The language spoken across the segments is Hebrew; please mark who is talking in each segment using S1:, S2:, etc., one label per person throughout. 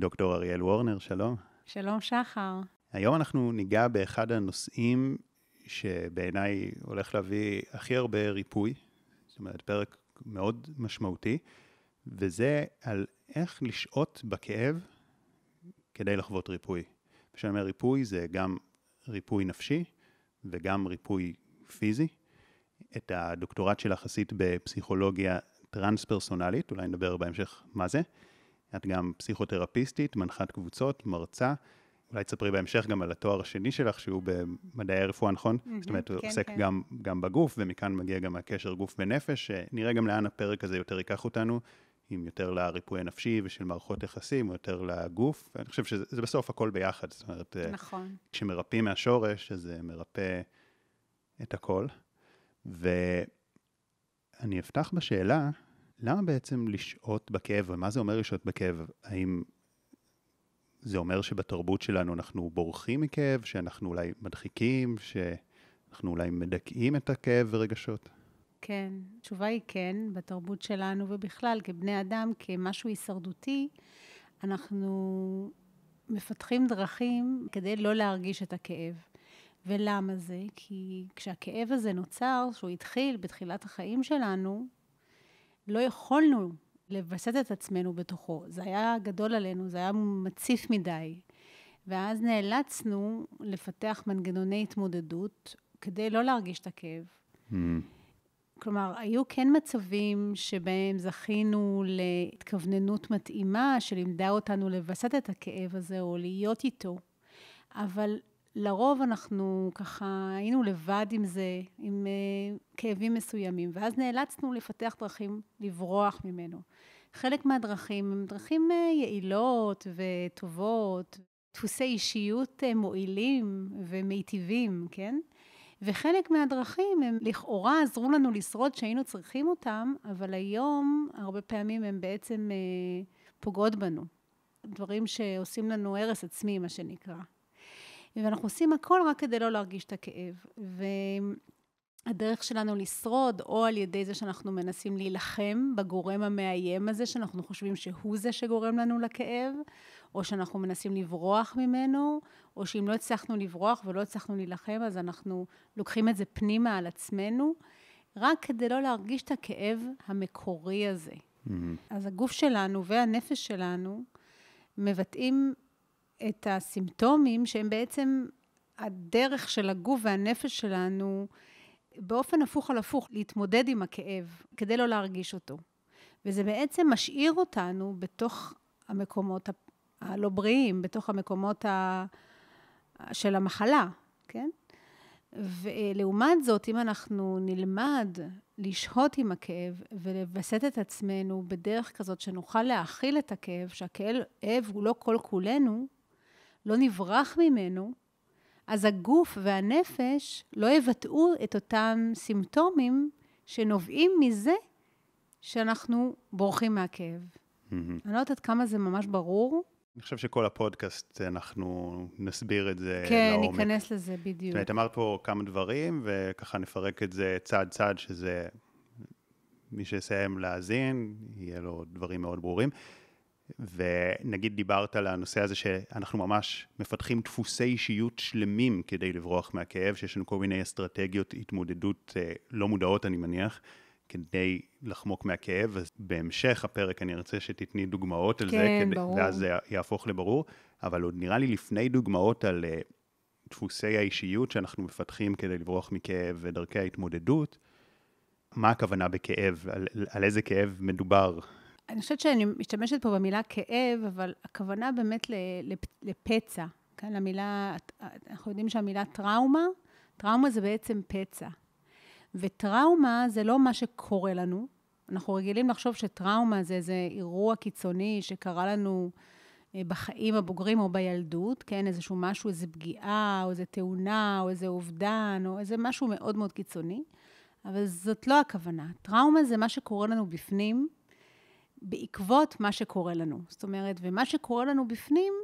S1: דוקטור אריאל וורנר, שלום.
S2: שלום, שחר.
S1: היום אנחנו ניגע באחד הנושאים שבעיניי הולך להביא הכי הרבה ריפוי, זאת אומרת, פרק מאוד משמעותי, וזה על איך לשהות בכאב כדי לחוות ריפוי. כשאני אומר ריפוי, זה גם ריפוי נפשי וגם ריפוי פיזי. את הדוקטורט שלך עשית בפסיכולוגיה טרנס-פרסונלית, אולי נדבר בהמשך מה זה. את גם פסיכותרפיסטית, מנחת קבוצות, מרצה. אולי תספרי בהמשך גם על התואר השני שלך, שהוא במדעי הרפואה, נכון? Mm-hmm, זאת אומרת, הוא כן, עוסק כן. גם, גם בגוף, ומכאן מגיע גם הקשר גוף ונפש, שנראה גם לאן הפרק הזה יותר ייקח אותנו, אם יותר לריפוי הנפשי ושל מערכות יחסים, או יותר לגוף. אני חושב שזה בסוף הכל ביחד, זאת אומרת,
S2: אה, נכון.
S1: כשמרפאים מהשורש, אז זה מרפא את הכל. ואני אפתח בשאלה, למה בעצם לשהות בכאב, ומה זה אומר לשהות בכאב? האם זה אומר שבתרבות שלנו אנחנו בורחים מכאב, שאנחנו אולי מדחיקים, שאנחנו אולי מדכאים את הכאב ורגשות?
S2: כן, התשובה היא כן, בתרבות שלנו ובכלל, כבני אדם, כמשהו הישרדותי, אנחנו מפתחים דרכים כדי לא להרגיש את הכאב. ולמה זה? כי כשהכאב הזה נוצר, שהוא התחיל בתחילת החיים שלנו, לא יכולנו לווסת את עצמנו בתוכו. זה היה גדול עלינו, זה היה מציף מדי. ואז נאלצנו לפתח מנגנוני התמודדות כדי לא להרגיש את הכאב. Mm. כלומר, היו כן מצבים שבהם זכינו להתכווננות מתאימה, שלימדה אותנו לווסת את הכאב הזה או להיות איתו, אבל לרוב אנחנו ככה היינו לבד עם זה, עם uh, כאבים מסוימים, ואז נאלצנו לפתח דרכים לברוח ממנו. חלק מהדרכים הם דרכים uh, יעילות וטובות, דפוסי אישיות uh, מועילים ומיטיבים, כן? וחלק מהדרכים הם לכאורה עזרו לנו לשרוד כשהיינו צריכים אותם, אבל היום הרבה פעמים הם בעצם פוגעות בנו. דברים שעושים לנו הרס עצמי, מה שנקרא. ואנחנו עושים הכל רק כדי לא להרגיש את הכאב. והדרך שלנו לשרוד, או על ידי זה שאנחנו מנסים להילחם בגורם המאיים הזה, שאנחנו חושבים שהוא זה שגורם לנו לכאב, או שאנחנו מנסים לברוח ממנו, או שאם לא הצלחנו לברוח ולא הצלחנו להילחם, אז אנחנו לוקחים את זה פנימה על עצמנו, רק כדי לא להרגיש את הכאב המקורי הזה. Mm-hmm. אז הגוף שלנו והנפש שלנו מבטאים את הסימפטומים שהם בעצם הדרך של הגוף והנפש שלנו באופן הפוך על הפוך, להתמודד עם הכאב, כדי לא להרגיש אותו. וזה בעצם משאיר אותנו בתוך המקומות הלא בריאים, בתוך המקומות ה... של המחלה, כן? ולעומת זאת, אם אנחנו נלמד לשהות עם הכאב ולווסת את עצמנו בדרך כזאת שנוכל להכיל את הכאב, שהכאב הוא לא כל כולנו, לא נברח ממנו, אז הגוף והנפש לא יבטאו את אותם סימפטומים שנובעים מזה שאנחנו בורחים מהכאב. Mm-hmm. אני לא יודעת כמה זה ממש ברור.
S1: אני חושב שכל הפודקאסט, אנחנו נסביר את זה
S2: כן, לעומק. כן, ניכנס לזה בדיוק. זאת
S1: אומרת, אמרת פה כמה דברים, וככה נפרק את זה צעד-צעד, שזה מי שיסיים להאזין, יהיה לו דברים מאוד ברורים. ונגיד דיברת על הנושא הזה שאנחנו ממש מפתחים דפוסי אישיות שלמים כדי לברוח מהכאב, שיש לנו כל מיני אסטרטגיות התמודדות אה, לא מודעות, אני מניח, כדי לחמוק מהכאב. אז בהמשך הפרק אני ארצה שתתני דוגמאות על
S2: כן,
S1: זה,
S2: כדי, ברור.
S1: ואז זה יהפוך לברור. אבל עוד נראה לי לפני דוגמאות על uh, דפוסי האישיות שאנחנו מפתחים כדי לברוח מכאב ודרכי ההתמודדות, מה הכוונה בכאב? על, על איזה כאב מדובר?
S2: אני חושבת שאני משתמשת פה במילה כאב, אבל הכוונה באמת לפצע. כאן המילה, אנחנו יודעים שהמילה טראומה, טראומה זה בעצם פצע. וטראומה זה לא מה שקורה לנו. אנחנו רגילים לחשוב שטראומה זה איזה אירוע קיצוני שקרה לנו אה, בחיים הבוגרים או בילדות, כן? איזשהו משהו, איזו פגיעה, או איזו תאונה, או איזה אובדן, או איזה משהו מאוד מאוד קיצוני. אבל זאת לא הכוונה. טראומה זה מה שקורה לנו בפנים, בעקבות מה שקורה לנו. זאת אומרת, ומה שקורה לנו בפנים,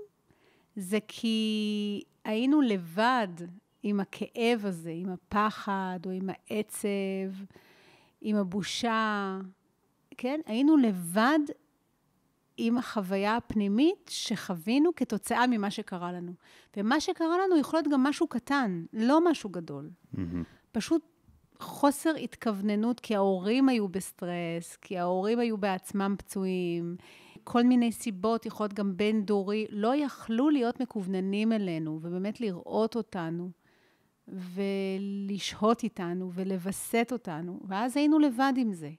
S2: זה כי היינו לבד עם הכאב הזה, עם הפחד, או עם העצב, עם הבושה, כן? היינו לבד עם החוויה הפנימית שחווינו כתוצאה ממה שקרה לנו. ומה שקרה לנו יכול להיות גם משהו קטן, לא משהו גדול. Mm-hmm. פשוט חוסר התכווננות, כי ההורים היו בסטרס, כי ההורים היו בעצמם פצועים, כל מיני סיבות, יכולות גם בין-דורי, לא יכלו להיות מכווננים אלינו, ובאמת לראות אותנו, ולשהות איתנו, ולווסת אותנו, ואז היינו לבד עם זה.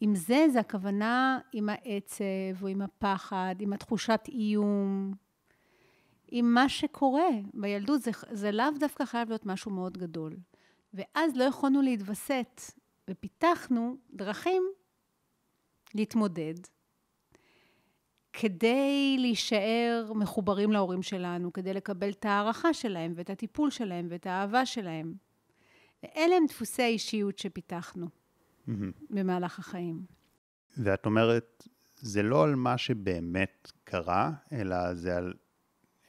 S2: עם זה, זה הכוונה עם העצב, או עם הפחד, עם התחושת איום, עם מה שקורה בילדות. זה, זה לאו דווקא חייב להיות משהו מאוד גדול. ואז לא יכולנו להתווסת, ופיתחנו דרכים להתמודד, כדי להישאר מחוברים להורים שלנו, כדי לקבל את ההערכה שלהם, ואת הטיפול שלהם, ואת האהבה שלהם. ואלה הם דפוסי האישיות שפיתחנו mm-hmm. במהלך החיים.
S1: ואת אומרת, זה לא על מה שבאמת קרה, אלא זה על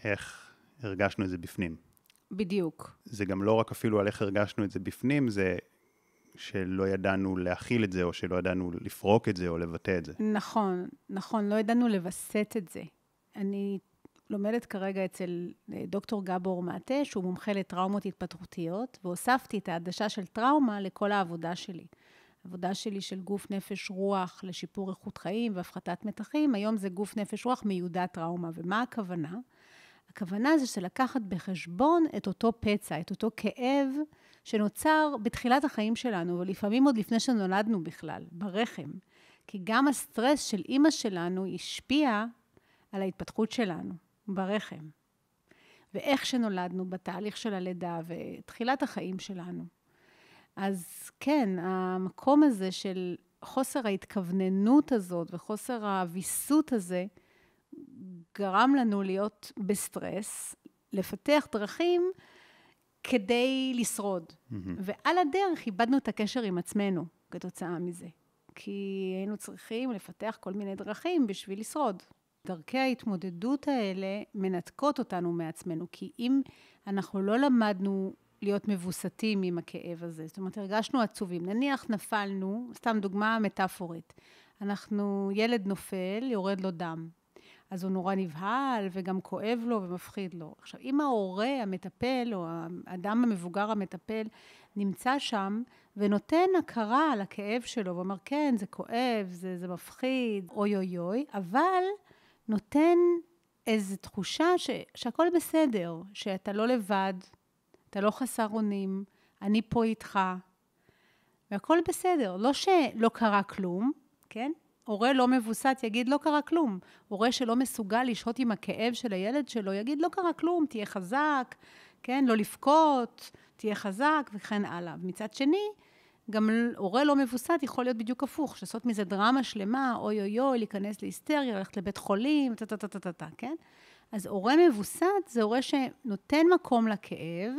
S1: איך הרגשנו את זה בפנים.
S2: בדיוק.
S1: זה גם לא רק אפילו על איך הרגשנו את זה בפנים, זה שלא ידענו להכיל את זה, או שלא ידענו לפרוק את זה, או לבטא את זה.
S2: נכון, נכון, לא ידענו לווסת את זה. אני לומדת כרגע אצל אה, דוקטור גבור מעטה, שהוא מומחה לטראומות התפתחותיות, והוספתי את העדשה של טראומה לכל העבודה שלי. עבודה שלי של גוף, נפש, רוח לשיפור איכות חיים והפחתת מתחים, היום זה גוף, נפש, רוח מיודע טראומה. ומה הכוונה? הכוונה זה של לקחת בחשבון את אותו פצע, את אותו כאב שנוצר בתחילת החיים שלנו, ולפעמים עוד לפני שנולדנו בכלל, ברחם. כי גם הסטרס של אימא שלנו השפיע על ההתפתחות שלנו ברחם. ואיך שנולדנו בתהליך של הלידה ותחילת החיים שלנו. אז כן, המקום הזה של חוסר ההתכווננות הזאת וחוסר הוויסות הזה, גרם לנו להיות בסטרס, לפתח דרכים כדי לשרוד. Mm-hmm. ועל הדרך איבדנו את הקשר עם עצמנו כתוצאה מזה. כי היינו צריכים לפתח כל מיני דרכים בשביל לשרוד. דרכי ההתמודדות האלה מנתקות אותנו מעצמנו, כי אם אנחנו לא למדנו להיות מבוסתים עם הכאב הזה, זאת אומרת, הרגשנו עצובים. נניח נפלנו, סתם דוגמה מטאפורית, אנחנו, ילד נופל, יורד לו דם. אז הוא נורא נבהל וגם כואב לו ומפחיד לו. עכשיו, אם ההורה המטפל או האדם המבוגר המטפל נמצא שם ונותן הכרה על הכאב שלו ואומר, כן, זה כואב, זה, זה מפחיד, אוי אוי אוי, אבל נותן איזו תחושה ש, שהכל בסדר, שאתה לא לבד, אתה לא חסר אונים, אני פה איתך, והכל בסדר. לא שלא קרה כלום, כן? הורה לא מבוסת יגיד, לא קרה כלום. הורה שלא מסוגל לשהות עם הכאב של הילד שלו, יגיד, לא קרה כלום, תהיה חזק, כן? לא לבכות, תהיה חזק, וכן הלאה. מצד שני, גם הורה לא מבוסת יכול להיות בדיוק הפוך, לעשות מזה דרמה שלמה, אוי אוי אוי, להיכנס להיסטריה, ללכת לבית חולים, טה-טה-טה-טה, כן? אז הורה מבוסת זה הורה שנותן מקום לכאב,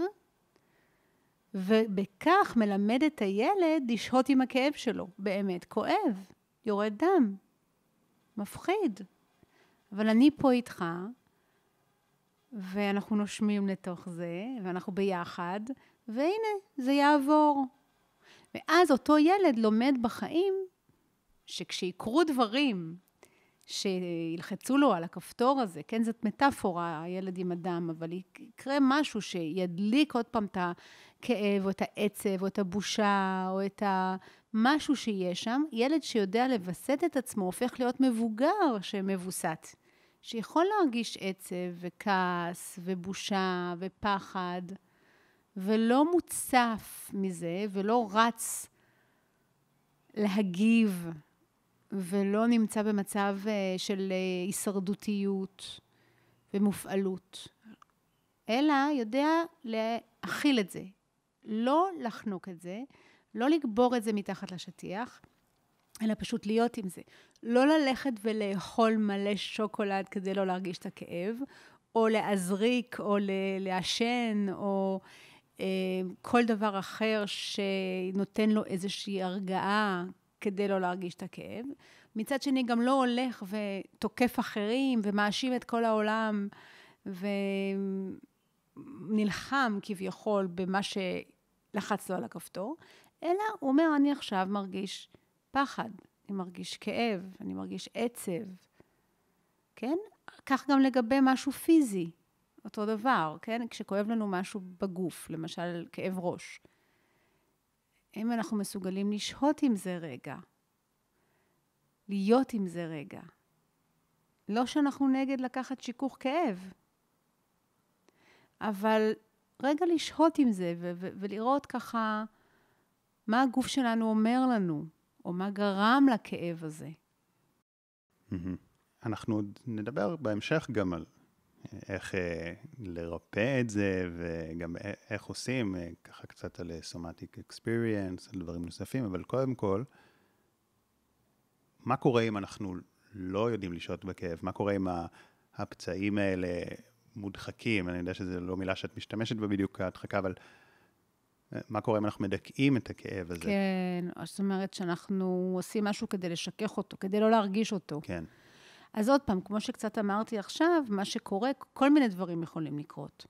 S2: ובכך מלמד את הילד לשהות עם הכאב שלו, באמת, כואב. יורד דם. מפחיד. אבל אני פה איתך, ואנחנו נושמים לתוך זה, ואנחנו ביחד, והנה, זה יעבור. ואז אותו ילד לומד בחיים שכשיקרו דברים שילחצו לו על הכפתור הזה, כן, זאת מטאפורה, הילד עם הדם, אבל יקרה משהו שידליק עוד פעם את הכאב, או את העצב, או את הבושה, או את משהו שיש שם, ילד שיודע לווסת את עצמו הופך להיות מבוגר שמבוסת, שיכול להרגיש עצב וכעס ובושה ופחד, ולא מוצף מזה, ולא רץ להגיב, ולא נמצא במצב אה, של אה, הישרדותיות ומופעלות, אלא יודע להכיל את זה, לא לחנוק את זה, לא לגבור את זה מתחת לשטיח, אלא פשוט להיות עם זה. לא ללכת ולאכול מלא שוקולד כדי לא להרגיש את הכאב, או להזריק, או לעשן, או אה, כל דבר אחר שנותן לו איזושהי הרגעה כדי לא להרגיש את הכאב. מצד שני, גם לא הולך ותוקף אחרים ומאשים את כל העולם ונלחם כביכול במה שלחץ לו על הכפתור, אלא הוא אומר, אני עכשיו מרגיש פחד, אני מרגיש כאב, אני מרגיש עצב, כן? כך גם לגבי משהו פיזי, אותו דבר, כן? כשכואב לנו משהו בגוף, למשל כאב ראש. אם אנחנו מסוגלים לשהות עם זה רגע, להיות עם זה רגע. לא שאנחנו נגד לקחת שיכוך כאב, אבל רגע לשהות עם זה ו- ו- ולראות ככה מה הגוף שלנו אומר לנו, או מה גרם לכאב הזה.
S1: אנחנו נדבר בהמשך גם על איך אה, לרפא את זה, וגם איך עושים, אה, ככה קצת על סומטיק אקספיריאנס, על דברים נוספים, אבל קודם כל, מה קורה אם אנחנו לא יודעים לשהות בכאב? מה קורה אם הפצעים האלה מודחקים? אני יודע שזו לא מילה שאת משתמשת בה בדיוק, ההדחקה, אבל אה, מה קורה אם אנחנו מדכאים את הכאב הזה?
S2: כן, זאת אומרת שאנחנו עושים משהו כדי לשכך אותו, כדי לא להרגיש אותו.
S1: כן.
S2: אז עוד פעם, כמו שקצת אמרתי עכשיו, מה שקורה, כל מיני דברים יכולים לקרות.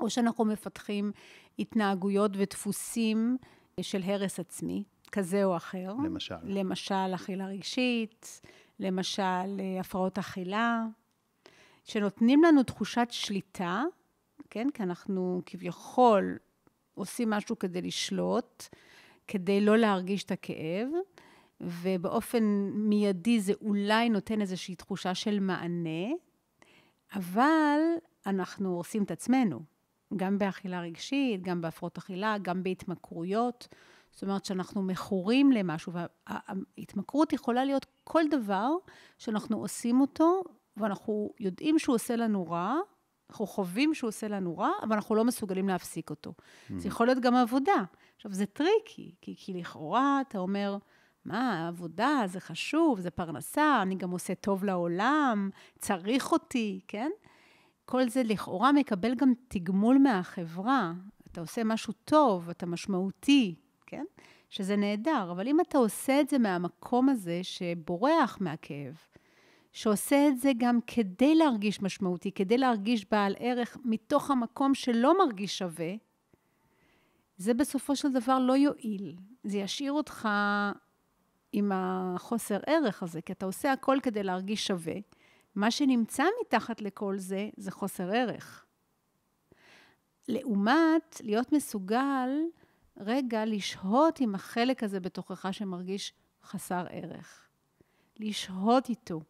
S2: או שאנחנו מפתחים התנהגויות ודפוסים של הרס עצמי, כזה או אחר.
S1: למשל.
S2: למשל, אכילה רגשית, למשל, הפרעות אכילה, שנותנים לנו תחושת שליטה, כן? כי אנחנו כביכול עושים משהו כדי לשלוט, כדי לא להרגיש את הכאב, ובאופן מיידי זה אולי נותן איזושהי תחושה של מענה, אבל אנחנו הורסים את עצמנו, גם באכילה רגשית, גם בהפרעות אכילה, גם בהתמכרויות. זאת אומרת שאנחנו מכורים למשהו, וההתמכרות יכולה להיות כל דבר שאנחנו עושים אותו, ואנחנו יודעים שהוא עושה לנו רע, אנחנו חווים שהוא עושה לנו רע, אבל אנחנו לא מסוגלים להפסיק אותו. Mm-hmm. זה יכול להיות גם עבודה. עכשיו, זה טריקי, כי, כי לכאורה אתה אומר, מה, עבודה, זה חשוב, זה פרנסה, אני גם עושה טוב לעולם, צריך אותי, כן? כל זה לכאורה מקבל גם תגמול מהחברה. אתה עושה משהו טוב, אתה משמעותי, כן? שזה נהדר. אבל אם אתה עושה את זה מהמקום הזה שבורח מהכאב, שעושה את זה גם כדי להרגיש משמעותי, כדי להרגיש בעל ערך מתוך המקום שלא מרגיש שווה, זה בסופו של דבר לא יועיל. זה ישאיר אותך עם החוסר ערך הזה, כי אתה עושה הכל כדי להרגיש שווה. מה שנמצא מתחת לכל זה, זה חוסר ערך. לעומת להיות מסוגל רגע לשהות עם החלק הזה בתוכך שמרגיש חסר ערך. לשהות איתו.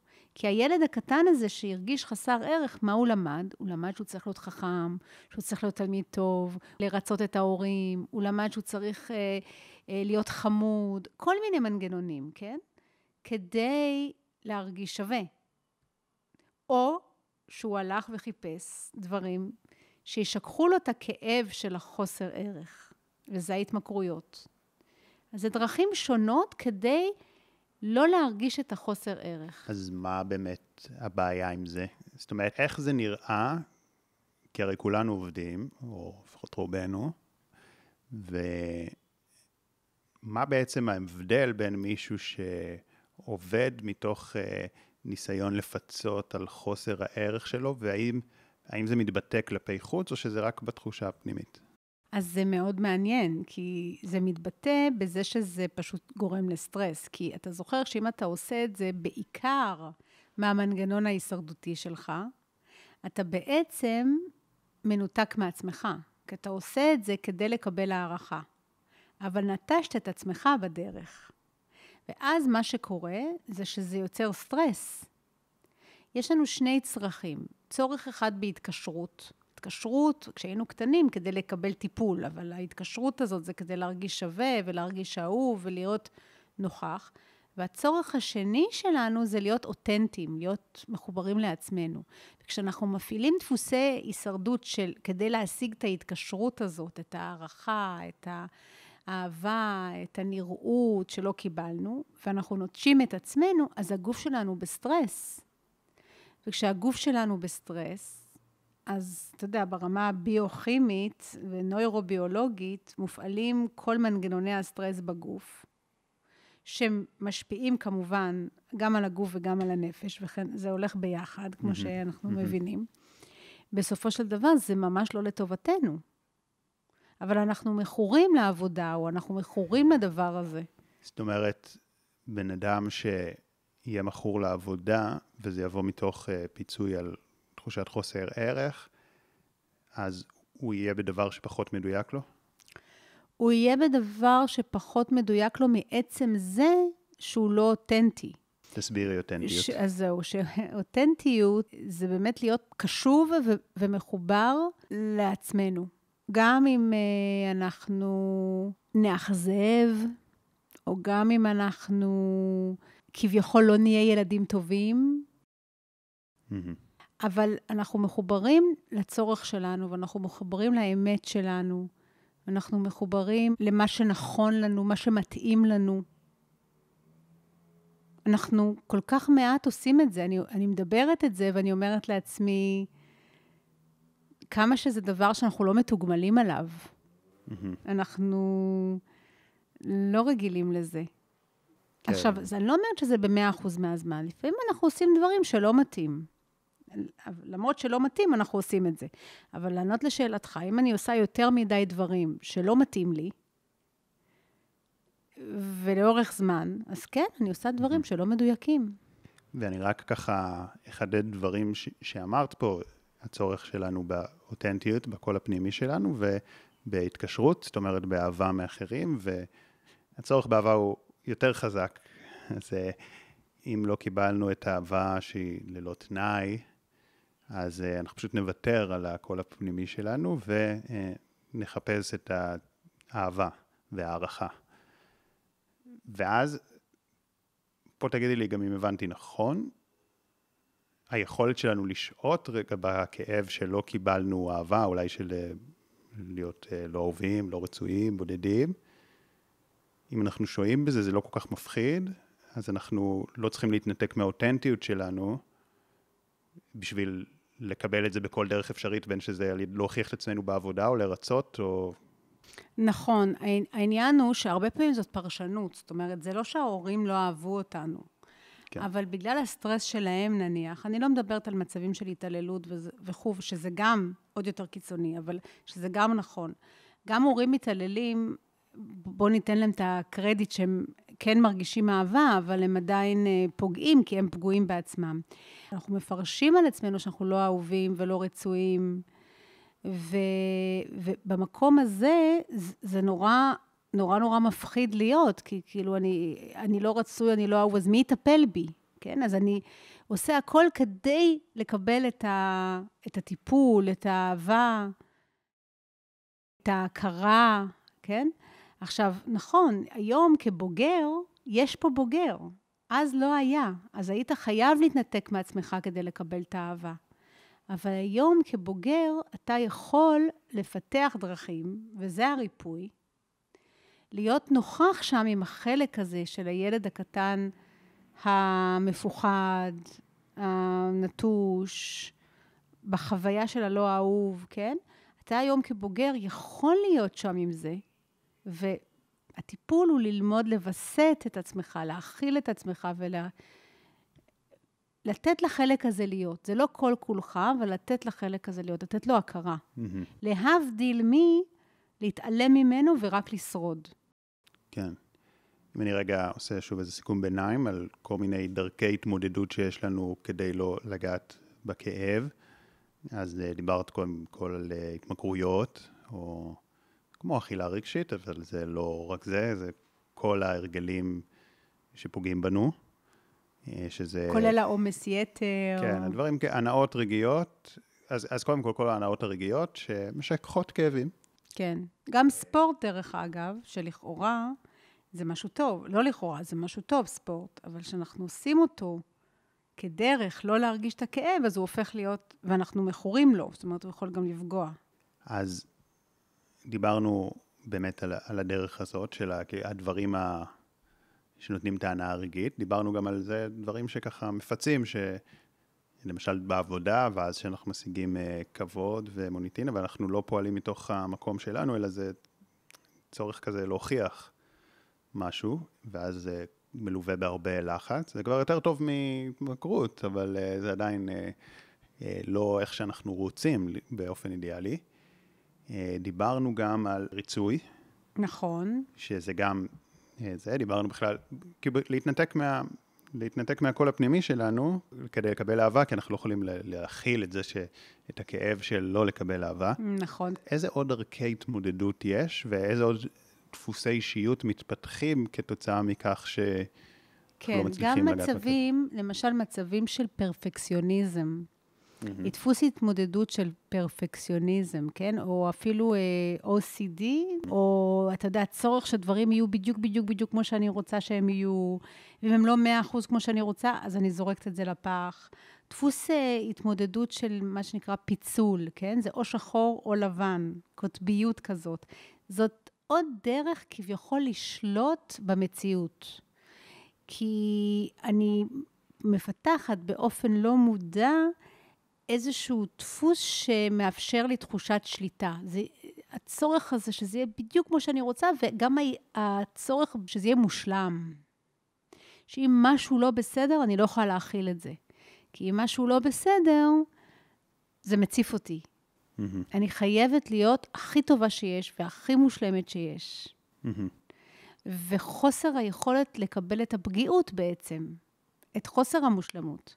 S2: כי הילד הקטן הזה שהרגיש חסר ערך, מה הוא למד? הוא למד שהוא צריך להיות חכם, שהוא צריך להיות תלמיד טוב, לרצות את ההורים, הוא למד שהוא צריך אה, אה, להיות חמוד, כל מיני מנגנונים, כן? כדי להרגיש שווה. או שהוא הלך וחיפש דברים שישכחו לו את הכאב של החוסר ערך, וזה ההתמכרויות. אז זה דרכים שונות כדי לא להרגיש את החוסר ערך.
S1: אז מה באמת הבעיה עם זה? זאת אומרת, איך זה נראה, כי הרי כולנו עובדים, או לפחות רובנו, ומה בעצם ההבדל בין מישהו שעובד מתוך uh, ניסיון לפצות על חוסר הערך שלו, והאם זה מתבטא כלפי חוץ, או שזה רק בתחושה הפנימית?
S2: אז זה מאוד מעניין, כי זה מתבטא בזה שזה פשוט גורם לסטרס. כי אתה זוכר שאם אתה עושה את זה בעיקר מהמנגנון ההישרדותי שלך, אתה בעצם מנותק מעצמך, כי אתה עושה את זה כדי לקבל הערכה. אבל נטשת את עצמך בדרך. ואז מה שקורה זה שזה יוצר סטרס. יש לנו שני צרכים. צורך אחד בהתקשרות, התקשרות, כשהיינו קטנים, כדי לקבל טיפול, אבל ההתקשרות הזאת זה כדי להרגיש שווה ולהרגיש אהוב ולהיות נוכח. והצורך השני שלנו זה להיות אותנטיים, להיות מחוברים לעצמנו. וכשאנחנו מפעילים דפוסי הישרדות של, כדי להשיג את ההתקשרות הזאת, את ההערכה, את האהבה, את הנראות שלא קיבלנו, ואנחנו נוטשים את עצמנו, אז הגוף שלנו בסטרס. וכשהגוף שלנו בסטרס, אז אתה יודע, ברמה הביוכימית ונוירוביולוגית מופעלים כל מנגנוני הסטרס בגוף, שמשפיעים כמובן גם על הגוף וגם על הנפש, וכן זה הולך ביחד, כמו שאנחנו מבינים. בסופו של דבר זה ממש לא לטובתנו. אבל אנחנו מכורים לעבודה, או אנחנו מכורים לדבר הזה.
S1: זאת אומרת, בן אדם יהיה מכור לעבודה, וזה יבוא מתוך uh, פיצוי על תחושת חוסר ערך, אז הוא יהיה בדבר שפחות מדויק לו?
S2: הוא יהיה בדבר שפחות מדויק לו מעצם זה שהוא לא אותנטי.
S1: תסבירי אותנטיות.
S2: ש... אז זהו, שאותנטיות זה באמת להיות קשוב ו... ומחובר לעצמנו. גם אם uh, אנחנו נאכזב, או גם אם אנחנו כביכול לא נהיה ילדים טובים, mm-hmm. אבל אנחנו מחוברים לצורך שלנו, ואנחנו מחוברים לאמת שלנו, אנחנו מחוברים למה שנכון לנו, מה שמתאים לנו. אנחנו כל כך מעט עושים את זה. אני, אני מדברת את זה ואני אומרת לעצמי, כמה שזה דבר שאנחנו לא מתוגמלים עליו. Mm-hmm. אנחנו לא רגילים לזה. כן. עכשיו, אני לא אומרת שזה במאה אחוז מהזמן. לפעמים אנחנו עושים דברים שלא מתאים. למרות שלא מתאים, אנחנו עושים את זה. אבל לענות לשאלתך, אם אני עושה יותר מדי דברים שלא מתאים לי, ולאורך זמן, אז כן, אני עושה דברים שלא מדויקים.
S1: ואני רק ככה אחדד דברים ש- שאמרת פה, הצורך שלנו באותנטיות, בקול הפנימי שלנו, ובהתקשרות, זאת אומרת באהבה מאחרים, והצורך באהבה הוא יותר חזק. אז אם לא קיבלנו את האהבה שהיא ללא תנאי, אז uh, אנחנו פשוט נוותר על הקול הפנימי שלנו ונחפש את האהבה והערכה. ואז, פה תגידי לי גם אם הבנתי נכון, היכולת שלנו לשהות רגע בכאב שלא קיבלנו אהבה, אולי של אה, להיות uh, לא אהובים, לא רצויים, בודדים, אם אנחנו שוהים בזה, זה לא כל כך מפחיד, אז אנחנו לא צריכים להתנתק מהאותנטיות שלנו בשביל לקבל את זה בכל דרך אפשרית, בין שזה להוכיח את עצמנו בעבודה או לרצות, או...
S2: נכון. העניין הוא שהרבה פעמים זאת פרשנות. זאת אומרת, זה לא שההורים לא אהבו אותנו. כן. אבל בגלל הסטרס שלהם נניח, אני לא מדברת על מצבים של התעללות וכו', שזה גם עוד יותר קיצוני, אבל שזה גם נכון. גם הורים מתעללים, בואו ניתן להם את הקרדיט שהם כן מרגישים אהבה, אבל הם עדיין אה, פוגעים, כי הם פגועים בעצמם. אנחנו מפרשים על עצמנו שאנחנו לא אהובים ולא רצויים, ו, ובמקום הזה, זה נורא, נורא נורא מפחיד להיות, כי כאילו אני, אני לא רצוי, אני לא אהוב, אז מי יטפל בי? כן? אז אני עושה הכל כדי לקבל את, ה, את הטיפול, את האהבה, את ההכרה, כן? עכשיו, נכון, היום כבוגר, יש פה בוגר. אז לא היה. אז היית חייב להתנתק מעצמך כדי לקבל את האהבה. אבל היום כבוגר, אתה יכול לפתח דרכים, וזה הריפוי, להיות נוכח שם עם החלק הזה של הילד הקטן המפוחד, הנטוש, בחוויה של הלא אהוב, כן? אתה היום כבוגר יכול להיות שם עם זה, והטיפול הוא ללמוד לווסת את עצמך, להכיל את עצמך ולה... לתת לחלק הזה להיות. זה לא כל כולך, אבל לתת לחלק הזה להיות, לתת לו הכרה. Mm-hmm. להבדיל מי להתעלם ממנו ורק לשרוד.
S1: כן. אם אני רגע עושה שוב איזה סיכום ביניים על כל מיני דרכי התמודדות שיש לנו כדי לא לגעת בכאב, אז אה, דיברת קודם כל על אה, התמכרויות, או כמו אכילה רגשית, אבל זה לא רק זה, זה כל ההרגלים שפוגעים בנו,
S2: אה, שזה... כולל העומס יתר.
S1: כן, הדברים, הנאות רגעיות, אז, אז קודם כל כל ההנאות הרגעיות שמשככות כאבים.
S2: כן, גם ספורט, דרך אגב, שלכאורה זה משהו טוב, לא לכאורה, זה משהו טוב, ספורט, אבל כשאנחנו עושים אותו כדרך לא להרגיש את הכאב, אז הוא הופך להיות, ואנחנו מכורים לו, זאת אומרת, הוא יכול גם לפגוע.
S1: אז דיברנו באמת על, על הדרך הזאת של הדברים ה, שנותנים את ההנאה הרגעית. דיברנו גם על זה, דברים שככה מפצים, שלמשל בעבודה, ואז שאנחנו משיגים uh, כבוד ומוניטין, אבל אנחנו לא פועלים מתוך המקום שלנו, אלא זה צורך כזה להוכיח משהו, ואז זה מלווה בהרבה לחץ. זה כבר יותר טוב מהתמכרות, אבל uh, זה עדיין uh, לא איך שאנחנו רוצים באופן אידיאלי. אה, דיברנו גם על ריצוי.
S2: נכון.
S1: שזה גם, אה, זה, דיברנו בכלל, כאילו להתנתק מה... להתנתק מהקול הפנימי שלנו כדי לקבל אהבה, כי אנחנו לא יכולים להכיל את זה, ש... את הכאב של לא לקבל אהבה.
S2: נכון.
S1: איזה עוד דרכי התמודדות יש, ואיזה עוד דפוסי אישיות מתפתחים כתוצאה מכך ש...
S2: כן, לא מצליחים לגעת גם מצבים, למשל מצבים של פרפקציוניזם. Mm-hmm. דפוס התמודדות של פרפקציוניזם, כן? או אפילו אה, OCD, או אתה יודע, צורך שדברים יהיו בדיוק, בדיוק, בדיוק כמו שאני רוצה שהם יהיו, ואם הם לא 100% כמו שאני רוצה, אז אני זורקת את זה לפח. דפוס אה, התמודדות של מה שנקרא פיצול, כן? זה או שחור או לבן, קוטביות כזאת. זאת עוד דרך כביכול לשלוט במציאות. כי אני מפתחת באופן לא מודע איזשהו דפוס שמאפשר לי תחושת שליטה. זה הצורך הזה שזה יהיה בדיוק כמו שאני רוצה, וגם הצורך שזה יהיה מושלם. שאם משהו לא בסדר, אני לא יכולה להכיל את זה. כי אם משהו לא בסדר, זה מציף אותי. Mm-hmm. אני חייבת להיות הכי טובה שיש והכי מושלמת שיש. Mm-hmm. וחוסר היכולת לקבל את הפגיעות בעצם, את חוסר המושלמות,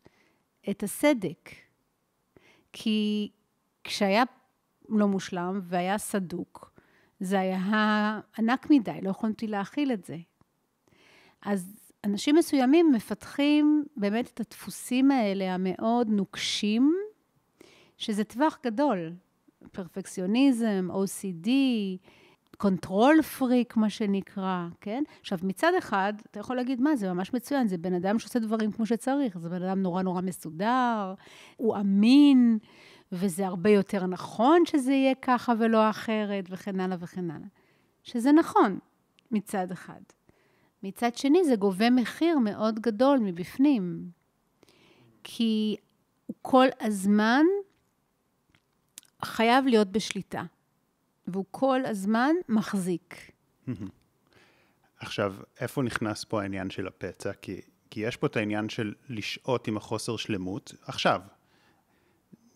S2: את הסדק. כי כשהיה לא מושלם והיה סדוק, זה היה ענק מדי, לא יכולתי להכיל את זה. אז אנשים מסוימים מפתחים באמת את הדפוסים האלה המאוד נוקשים, שזה טווח גדול. פרפקציוניזם, OCD, control freak, מה שנקרא, כן? עכשיו, מצד אחד, אתה יכול להגיד, מה, זה ממש מצוין, זה בן אדם שעושה דברים כמו שצריך, זה בן אדם נורא נורא מסודר, הוא אמין, וזה הרבה יותר נכון שזה יהיה ככה ולא אחרת, וכן הלאה וכן הלאה. שזה נכון, מצד אחד. מצד שני, זה גובה מחיר מאוד גדול מבפנים. כי הוא כל הזמן חייב להיות בשליטה. והוא כל הזמן מחזיק.
S1: עכשיו, איפה נכנס פה העניין של הפצע? כי, כי יש פה את העניין של לשהות עם החוסר שלמות. עכשיו,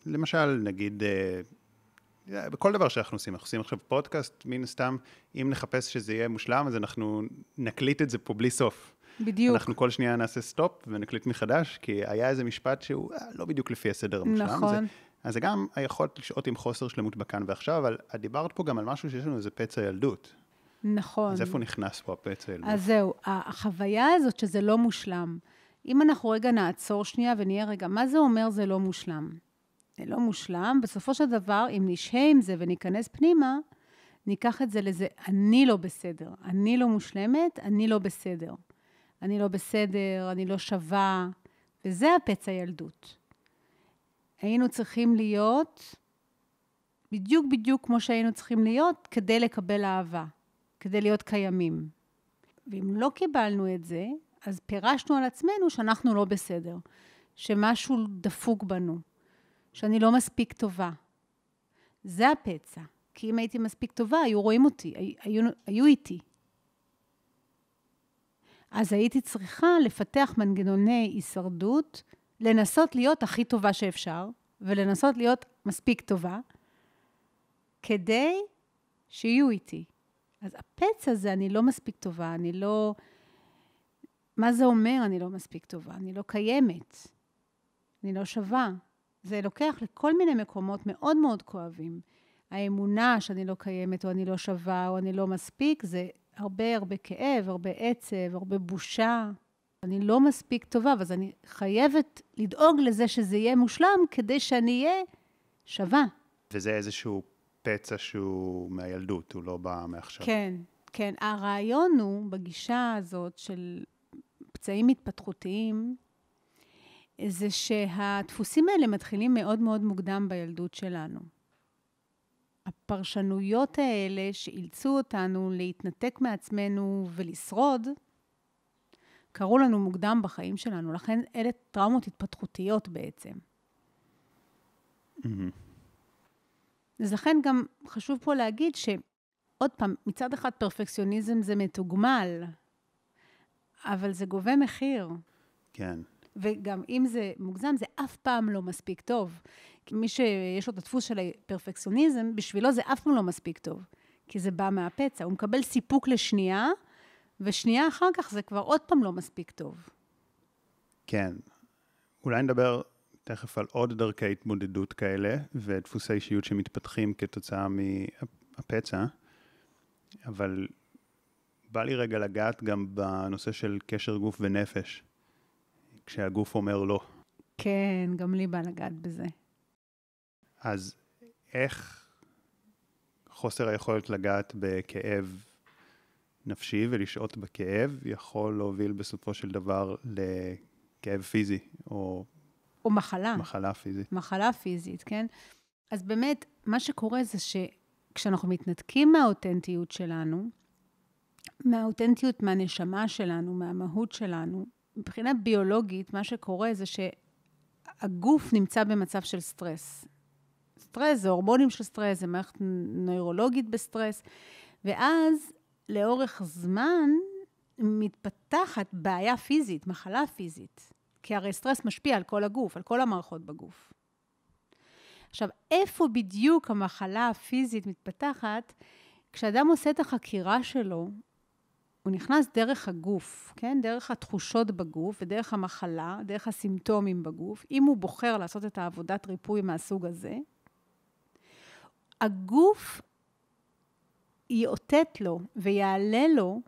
S1: למשל, נגיד, אה, בכל דבר שאנחנו עושים, אנחנו עושים עכשיו פודקאסט, מן הסתם, אם נחפש שזה יהיה מושלם, אז אנחנו נקליט את זה פה בלי סוף.
S2: בדיוק.
S1: אנחנו כל שנייה נעשה סטופ ונקליט מחדש, כי היה איזה משפט שהוא אה, לא בדיוק לפי הסדר המושלם.
S2: נכון.
S1: זה, אז זה גם היכולת לשהות עם חוסר שלמות בכאן ועכשיו, אבל את דיברת פה גם על משהו שיש לנו איזה פצע ילדות.
S2: נכון.
S1: אז איפה נכנס פה הפצע ילדות?
S2: אז זהו, החוויה הזאת שזה לא מושלם. אם אנחנו רגע נעצור שנייה ונהיה רגע, מה זה אומר זה לא מושלם? זה לא מושלם, בסופו של דבר, אם נשהה עם זה וניכנס פנימה, ניקח את זה לזה, אני לא בסדר, אני לא מושלמת, אני לא בסדר. אני לא בסדר, אני לא שווה, וזה הפצע ילדות. היינו צריכים להיות בדיוק בדיוק כמו שהיינו צריכים להיות כדי לקבל אהבה, כדי להיות קיימים. ואם לא קיבלנו את זה, אז פירשנו על עצמנו שאנחנו לא בסדר, שמשהו דפוק בנו, שאני לא מספיק טובה. זה הפצע. כי אם הייתי מספיק טובה, היו רואים אותי, היו, היו איתי. אז הייתי צריכה לפתח מנגנוני הישרדות לנסות להיות הכי טובה שאפשר, ולנסות להיות מספיק טובה, כדי שיהיו איתי. אז הפצע הזה, אני לא מספיק טובה, אני לא... מה זה אומר אני לא מספיק טובה? אני לא קיימת, אני לא שווה. זה לוקח לכל מיני מקומות מאוד מאוד כואבים. האמונה שאני לא קיימת, או אני לא שווה, או אני לא מספיק, זה הרבה הרבה כאב, הרבה עצב, הרבה בושה. אני לא מספיק טובה, אז אני חייבת לדאוג לזה שזה יהיה מושלם, כדי שאני אהיה שווה.
S1: וזה איזשהו פצע שהוא מהילדות, הוא לא בא מעכשיו.
S2: כן, כן. הרעיון הוא, בגישה הזאת של פצעים התפתחותיים, זה שהדפוסים האלה מתחילים מאוד מאוד מוקדם בילדות שלנו. הפרשנויות האלה שאילצו אותנו להתנתק מעצמנו ולשרוד, קרו לנו מוקדם בחיים שלנו, לכן אלה טראומות התפתחותיות בעצם. Mm-hmm. אז לכן גם חשוב פה להגיד שעוד פעם, מצד אחד פרפקציוניזם זה מתוגמל, אבל זה גובה מחיר.
S1: כן.
S2: וגם אם זה מוגזם, זה אף פעם לא מספיק טוב. כי מי שיש לו את הדפוס של הפרפקציוניזם, בשבילו זה אף פעם לא מספיק טוב. כי זה בא מהפצע. הוא מקבל סיפוק לשנייה, ושנייה אחר כך זה כבר עוד פעם לא מספיק טוב.
S1: כן. אולי נדבר תכף על עוד דרכי התמודדות כאלה, ודפוסי אישיות שמתפתחים כתוצאה מהפצע, אבל בא לי רגע לגעת גם בנושא של קשר גוף ונפש, כשהגוף אומר לא.
S2: כן, גם לי בא לגעת בזה.
S1: אז איך חוסר היכולת לגעת בכאב נפשי ולשהות בכאב יכול להוביל בסופו של דבר לכאב פיזי, או...
S2: או מחלה.
S1: מחלה פיזית.
S2: מחלה פיזית, כן? אז באמת, מה שקורה זה שכשאנחנו מתנתקים מהאותנטיות שלנו, מהאותנטיות מהנשמה שלנו, מהמהות שלנו, מבחינה ביולוגית, מה שקורה זה שהגוף נמצא במצב של סטרס. סטרס זה הורמונים של סטרס, זה מערכת נוירולוגית בסטרס, ואז לאורך זמן מתפתחת בעיה פיזית, מחלה פיזית. כי הרי סטרס משפיע על כל הגוף, על כל המערכות בגוף. עכשיו, איפה בדיוק המחלה הפיזית מתפתחת? כשאדם עושה את החקירה שלו, הוא נכנס דרך הגוף, כן? דרך התחושות בגוף ודרך המחלה, דרך הסימפטומים בגוף. אם הוא בוחר לעשות את העבודת ריפוי מהסוג הזה, הגוף יאותת לו ויעלה לו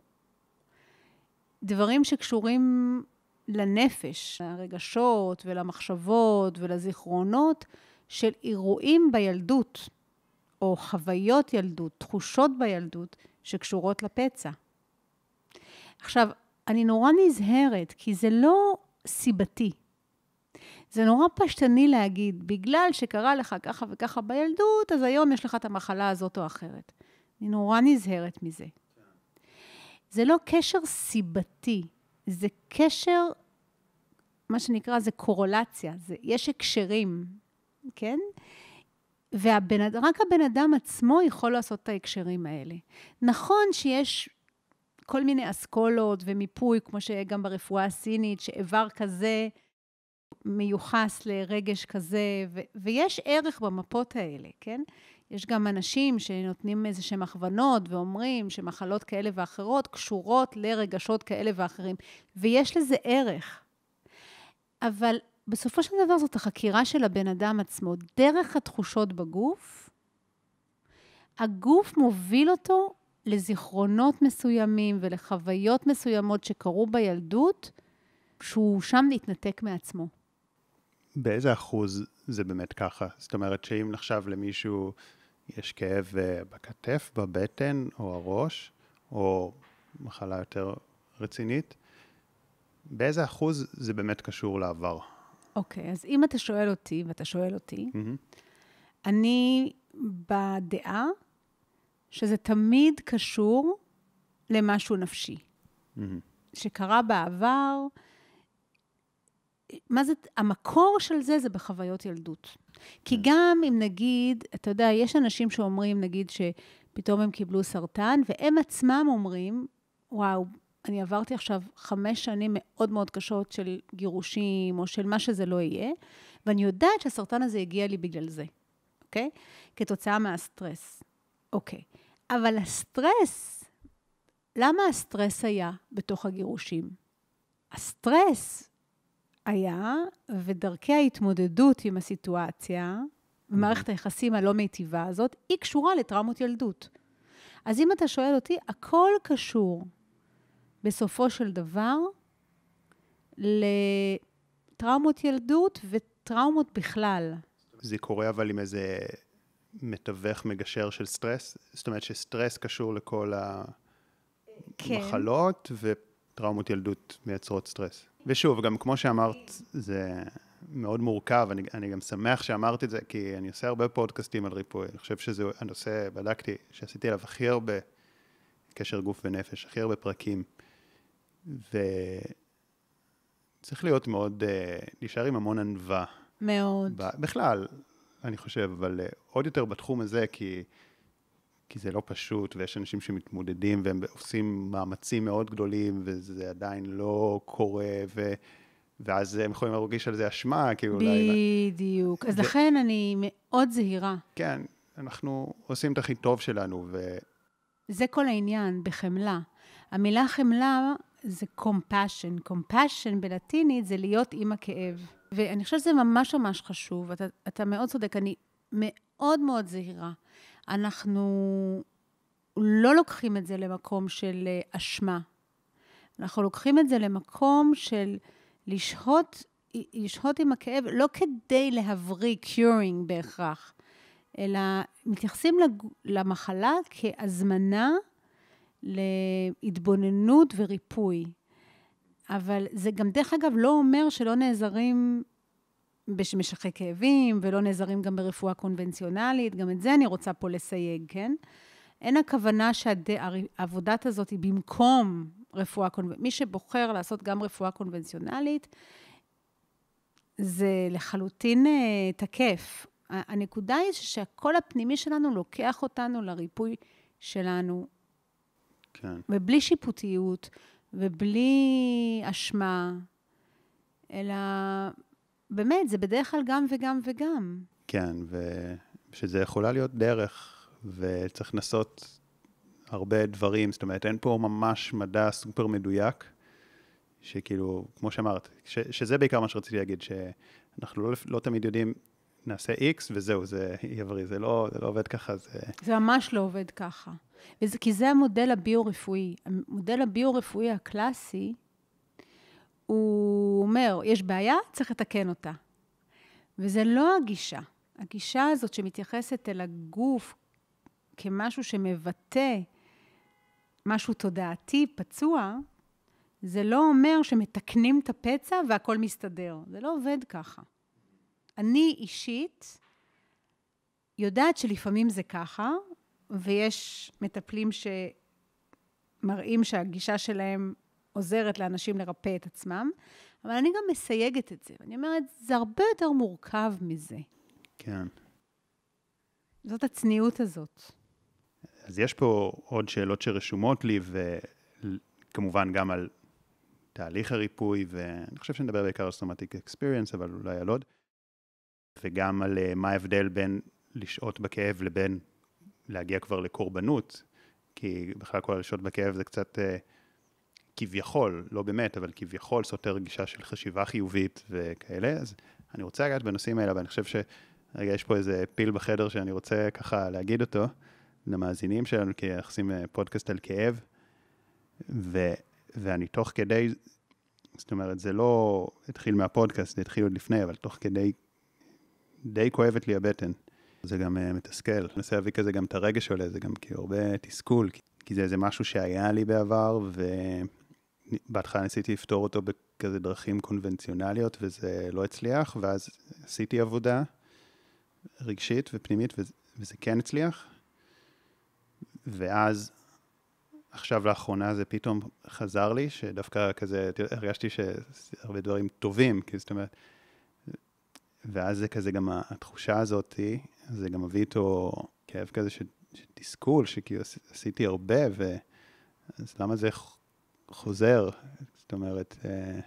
S2: דברים שקשורים לנפש, לרגשות ולמחשבות ולזיכרונות של אירועים בילדות, או חוויות ילדות, תחושות בילדות שקשורות לפצע. עכשיו, אני נורא נזהרת, כי זה לא סיבתי. זה נורא פשטני להגיד, בגלל שקרה לך ככה וככה בילדות, אז היום יש לך את המחלה הזאת או אחרת. אני נורא נזהרת מזה. זה לא קשר סיבתי, זה קשר, מה שנקרא, זה קורולציה, זה, יש הקשרים, כן? ורק הבן אדם עצמו יכול לעשות את ההקשרים האלה. נכון שיש כל מיני אסכולות ומיפוי, כמו שגם ברפואה הסינית, שאיבר כזה מיוחס לרגש כזה, ו- ויש ערך במפות האלה, כן? יש גם אנשים שנותנים איזה שהם הכוונות ואומרים שמחלות כאלה ואחרות קשורות לרגשות כאלה ואחרים, ויש לזה ערך. אבל בסופו של דבר זאת החקירה של הבן אדם עצמו. דרך התחושות בגוף, הגוף מוביל אותו לזיכרונות מסוימים ולחוויות מסוימות שקרו בילדות, שהוא שם להתנתק מעצמו.
S1: באיזה אחוז זה באמת ככה? זאת אומרת שאם נחשב למישהו יש כאב אה, בכתף, בבטן או הראש, או מחלה יותר רצינית, באיזה אחוז זה באמת קשור לעבר?
S2: אוקיי, okay, אז אם אתה שואל אותי, ואתה שואל אותי, mm-hmm. אני בדעה שזה תמיד קשור למשהו נפשי. Mm-hmm. שקרה בעבר, מה זה, המקור של זה זה בחוויות ילדות. כי כן. גם אם נגיד, אתה יודע, יש אנשים שאומרים, נגיד, שפתאום הם קיבלו סרטן, והם עצמם אומרים, וואו, אני עברתי עכשיו חמש שנים מאוד מאוד קשות של גירושים, או של מה שזה לא יהיה, ואני יודעת שהסרטן הזה הגיע לי בגלל זה, אוקיי? כתוצאה מהסטרס. אוקיי. אבל הסטרס, למה הסטרס היה בתוך הגירושים? הסטרס היה, ודרכי ההתמודדות עם הסיטואציה, במערכת היחסים הלא מיטיבה הזאת, היא קשורה לטראומות ילדות. אז אם אתה שואל אותי, הכל קשור בסופו של דבר לטראומות ילדות וטראומות בכלל.
S1: זה קורה אבל עם איזה מתווך מגשר של סטרס? זאת אומרת שסטרס קשור לכל המחלות, כן. וטראומות ילדות מייצרות סטרס. ושוב, גם כמו שאמרת, זה מאוד מורכב, אני, אני גם שמח שאמרת את זה, כי אני עושה הרבה פודקאסטים על ריפוי, אני חושב שזה הנושא, בדקתי, שעשיתי עליו הכי הרבה קשר גוף ונפש, הכי הרבה פרקים, וצריך להיות מאוד, uh, להישאר עם המון ענווה.
S2: מאוד.
S1: בכלל, אני חושב, אבל uh, עוד יותר בתחום הזה, כי... כי זה לא פשוט, ויש אנשים שמתמודדים והם עושים מאמצים מאוד גדולים, וזה עדיין לא קורה, ו... ואז הם יכולים להרגיש על זה אשמה, כי
S2: אולי... בדיוק. אז ו... לכן אני מאוד זהירה.
S1: כן, אנחנו עושים את הכי טוב שלנו, ו...
S2: זה כל העניין, בחמלה. המילה חמלה זה compassion. compassion בלטינית זה להיות עם הכאב. ואני חושבת שזה ממש ממש חשוב. אתה, אתה מאוד צודק, אני מאוד מאוד זהירה. אנחנו לא לוקחים את זה למקום של אה, אשמה. אנחנו לוקחים את זה למקום של לשהות, לשהות עם הכאב, לא כדי להבריא curing בהכרח, אלא מתייחסים למחלה כהזמנה להתבוננות וריפוי. אבל זה גם, דרך אגב, לא אומר שלא נעזרים במשכי כאבים, ולא נעזרים גם ברפואה קונבנציונלית, גם את זה אני רוצה פה לסייג, כן? אין הכוונה שהעבודת הזאת היא במקום רפואה קונבנציונלית. מי שבוחר לעשות גם רפואה קונבנציונלית, זה לחלוטין uh, תקף. הנקודה היא שהקול הפנימי שלנו לוקח אותנו לריפוי שלנו.
S1: כן.
S2: ובלי שיפוטיות, ובלי אשמה, אלא באמת, זה בדרך כלל גם וגם וגם.
S1: כן, ושזה יכולה להיות דרך, וצריך לנסות הרבה דברים, זאת אומרת, אין פה ממש מדע סופר מדויק, שכאילו, כמו שאמרת, ש, שזה בעיקר מה שרציתי להגיד, שאנחנו לא, לא תמיד יודעים, נעשה X וזהו, זה יבריא, זה לא, זה לא עובד ככה, זה...
S2: זה ממש לא עובד ככה. וזה, כי זה המודל הביו-רפואי. המודל הביו-רפואי הקלאסי, הוא אומר, יש בעיה, צריך לתקן אותה. וזה לא הגישה. הגישה הזאת שמתייחסת אל הגוף כמשהו שמבטא משהו תודעתי, פצוע, זה לא אומר שמתקנים את הפצע והכל מסתדר. זה לא עובד ככה. אני אישית יודעת שלפעמים זה ככה, ויש מטפלים שמראים שהגישה שלהם עוזרת לאנשים לרפא את עצמם, אבל אני גם מסייגת את זה. אני אומרת, זה הרבה יותר מורכב מזה.
S1: כן.
S2: זאת הצניעות הזאת.
S1: אז יש פה עוד שאלות שרשומות לי, וכמובן גם על תהליך הריפוי, ואני חושב שנדבר בעיקר על סומטיק אקספיריאנס, אבל אולי על עוד, וגם על uh, מה ההבדל בין לשהות בכאב לבין להגיע כבר לקורבנות, כי בכלל כל הלשהות בכאב זה קצת uh, כביכול, לא באמת, אבל כביכול סותר גישה של חשיבה חיובית וכאלה, אז אני רוצה לגעת בנושאים האלה, ואני חושב שרגע יש פה איזה פיל בחדר שאני רוצה ככה להגיד אותו. למאזינים שלנו, כי אנחנו עושים אה, פודקאסט על כאב, ו, ואני תוך כדי, זאת אומרת, זה לא התחיל מהפודקאסט, זה התחיל עוד לפני, אבל תוך כדי, די כואבת לי הבטן. זה גם uh, מתסכל. אני מנסה להביא כזה גם את הרגש שעולה, זה גם כאילו הרבה תסכול, כי, זה איזה משהו שהיה לי בעבר, ובהתחלה ניסיתי לפתור אותו בכזה דרכים קונבנציונליות, וזה לא הצליח, ואז עשיתי עבודה רגשית ופנימית, וזה כן הצליח, ואז, עכשיו לאחרונה זה פתאום חזר לי, שדווקא כזה, הרגשתי שהרבה דברים טובים, כי זאת אומרת, ואז זה כזה גם התחושה הזאת, זה גם מביא איתו כאב כזה של, תסכול, שכאילו עשיתי הרבה, ו... אז למה זה חוזר? זאת אומרת, אה,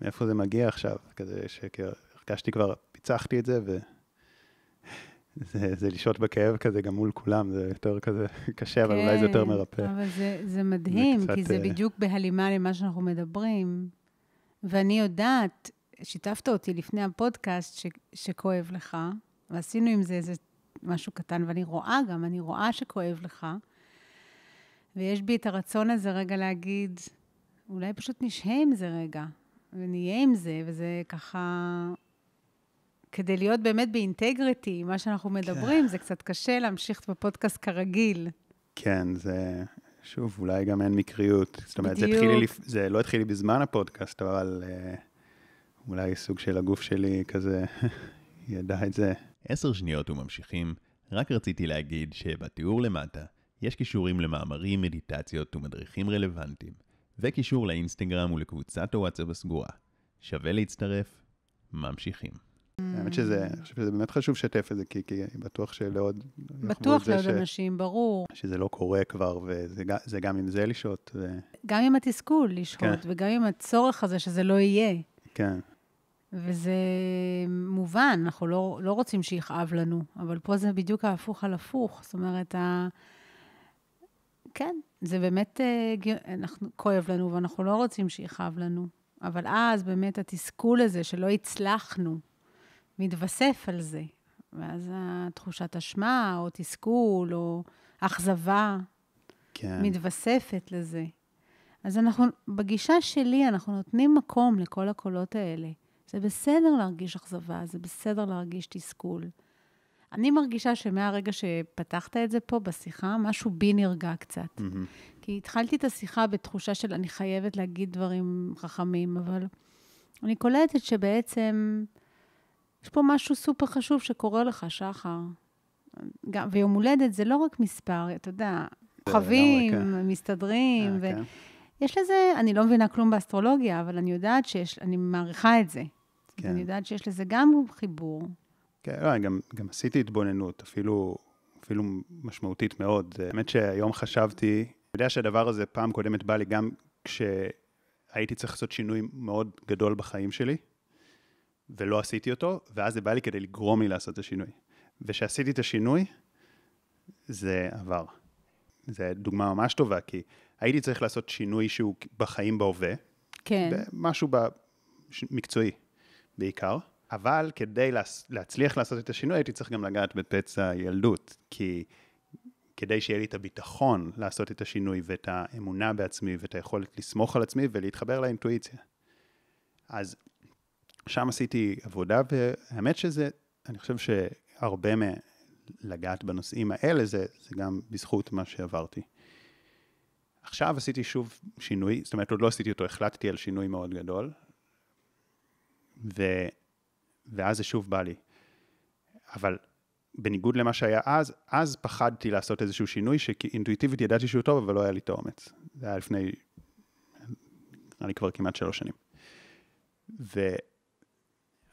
S1: מאיפה זה מגיע עכשיו? כזה שהרגשתי כבר, פיצחתי את זה, ו... זה, זה לשהות בכאב כזה גם מול כולם, זה יותר כזה קשה, כן, אבל אולי זה יותר כן, מרפא.
S2: אבל זה, זה מדהים, זה קצת, כי זה uh... בדיוק בהלימה למה שאנחנו מדברים. ואני יודעת, שיתפת אותי לפני הפודקאסט ש, שכואב לך, ועשינו עם זה איזה משהו קטן, ואני רואה גם, אני רואה שכואב לך, ויש בי את הרצון הזה רגע להגיד, אולי פשוט נשהה עם זה רגע, ונהיה עם זה, וזה ככה כדי להיות באמת באינטגריטי, מה שאנחנו מדברים, כן. זה קצת קשה להמשיך בפודקאסט כרגיל.
S1: כן, זה, שוב, אולי גם אין מקריות. זאת אומרת, זה, לי, זה לא התחיל לי בזמן הפודקאסט, אבל אה, אולי סוג של הגוף שלי כזה ידע את זה.
S3: עשר שניות וממשיכים. רק רציתי להגיד שבתיאור למטה יש קישורים למאמרים, מדיטציות ומדריכים רלוונטיים, וקישור לאינסטגרם ולקבוצת הוואטסאפ הסגורה. שווה להצטרף, ממשיכים.
S1: האמת שזה, אני חושב שזה באמת חשוב לשתף את זה, כי, כי אני בטוח שלעוד...
S2: בטוח לעוד אנשים, ברור.
S1: שזה לא קורה כבר, וזה גם עם זה לשהות. ו...
S2: גם עם התסכול לשהות, כן. וגם עם הצורך הזה שזה לא יהיה.
S1: כן.
S2: וזה מובן, אנחנו לא, לא רוצים שיכאב לנו, אבל פה זה בדיוק ההפוך על הפוך. זאת אומרת, ה... כן, זה באמת, אה, אנחנו, כואב לנו ואנחנו לא רוצים שיכאב לנו. אבל אז באמת התסכול הזה שלא הצלחנו, מתווסף על זה. ואז התחושת אשמה, או תסכול, או אכזבה,
S1: כן.
S2: מתווספת לזה. אז אנחנו, בגישה שלי, אנחנו נותנים מקום לכל הקולות האלה. זה בסדר להרגיש אכזבה, זה בסדר להרגיש תסכול. אני מרגישה שמהרגע שפתחת את זה פה בשיחה, משהו בי נרגע קצת.
S1: מהמם.
S2: כי התחלתי את השיחה בתחושה של אני חייבת להגיד דברים חכמים, אבל אני קולטת שבעצם יש פה משהו סופר חשוב שקורה לך, שחר. גם, ויום הולדת זה לא רק מספר, אתה יודע, כוכבים,
S1: לגמרי,
S2: מסתדרים,
S1: אה,
S2: ו...
S1: כן.
S2: יש לזה, אני לא מבינה כלום באסטרולוגיה, אבל אני יודעת שיש, אני מעריכה את זה.
S1: כן.
S2: אני יודעת שיש לזה גם חיבור.
S1: כן, לא, אני גם, גם עשיתי התבוננות, אפילו, אפילו משמעותית מאוד. האמת שהיום חשבתי, אני יודע שהדבר הזה פעם קודמת בא לי גם כשהייתי צריך לעשות שינוי מאוד גדול בחיים שלי, ולא עשיתי אותו, ואז זה בא לי כדי לגרום לי לעשות את השינוי. וכשעשיתי את השינוי, זה עבר. זו דוגמה ממש טובה, כי הייתי צריך לעשות שינוי שהוא בחיים בהווה,
S2: כן,
S1: משהו מקצועי בעיקר, אבל כדי להצליח לעשות את השינוי, הייתי צריך גם לגעת בפצע ילדות, כי כדי שיהיה לי את הביטחון לעשות את השינוי ואת האמונה בעצמי ואת היכולת לסמוך על עצמי ולהתחבר לאינטואיציה. אז שם עשיתי עבודה, והאמת שזה, אני חושב שהרבה מלגעת בנושאים האלה, זה, זה גם בזכות מה שעברתי. עכשיו עשיתי שוב שינוי, זאת אומרת, עוד לא עשיתי אותו, החלטתי על שינוי מאוד גדול, ו... ואז זה שוב בא לי. אבל בניגוד למה שהיה אז, אז פחדתי לעשות איזשהו שינוי שאינטואיטיבית ידעתי שהוא טוב, אבל לא היה לי את האומץ. זה היה לפני, נראה לי כבר כמעט שלוש שנים.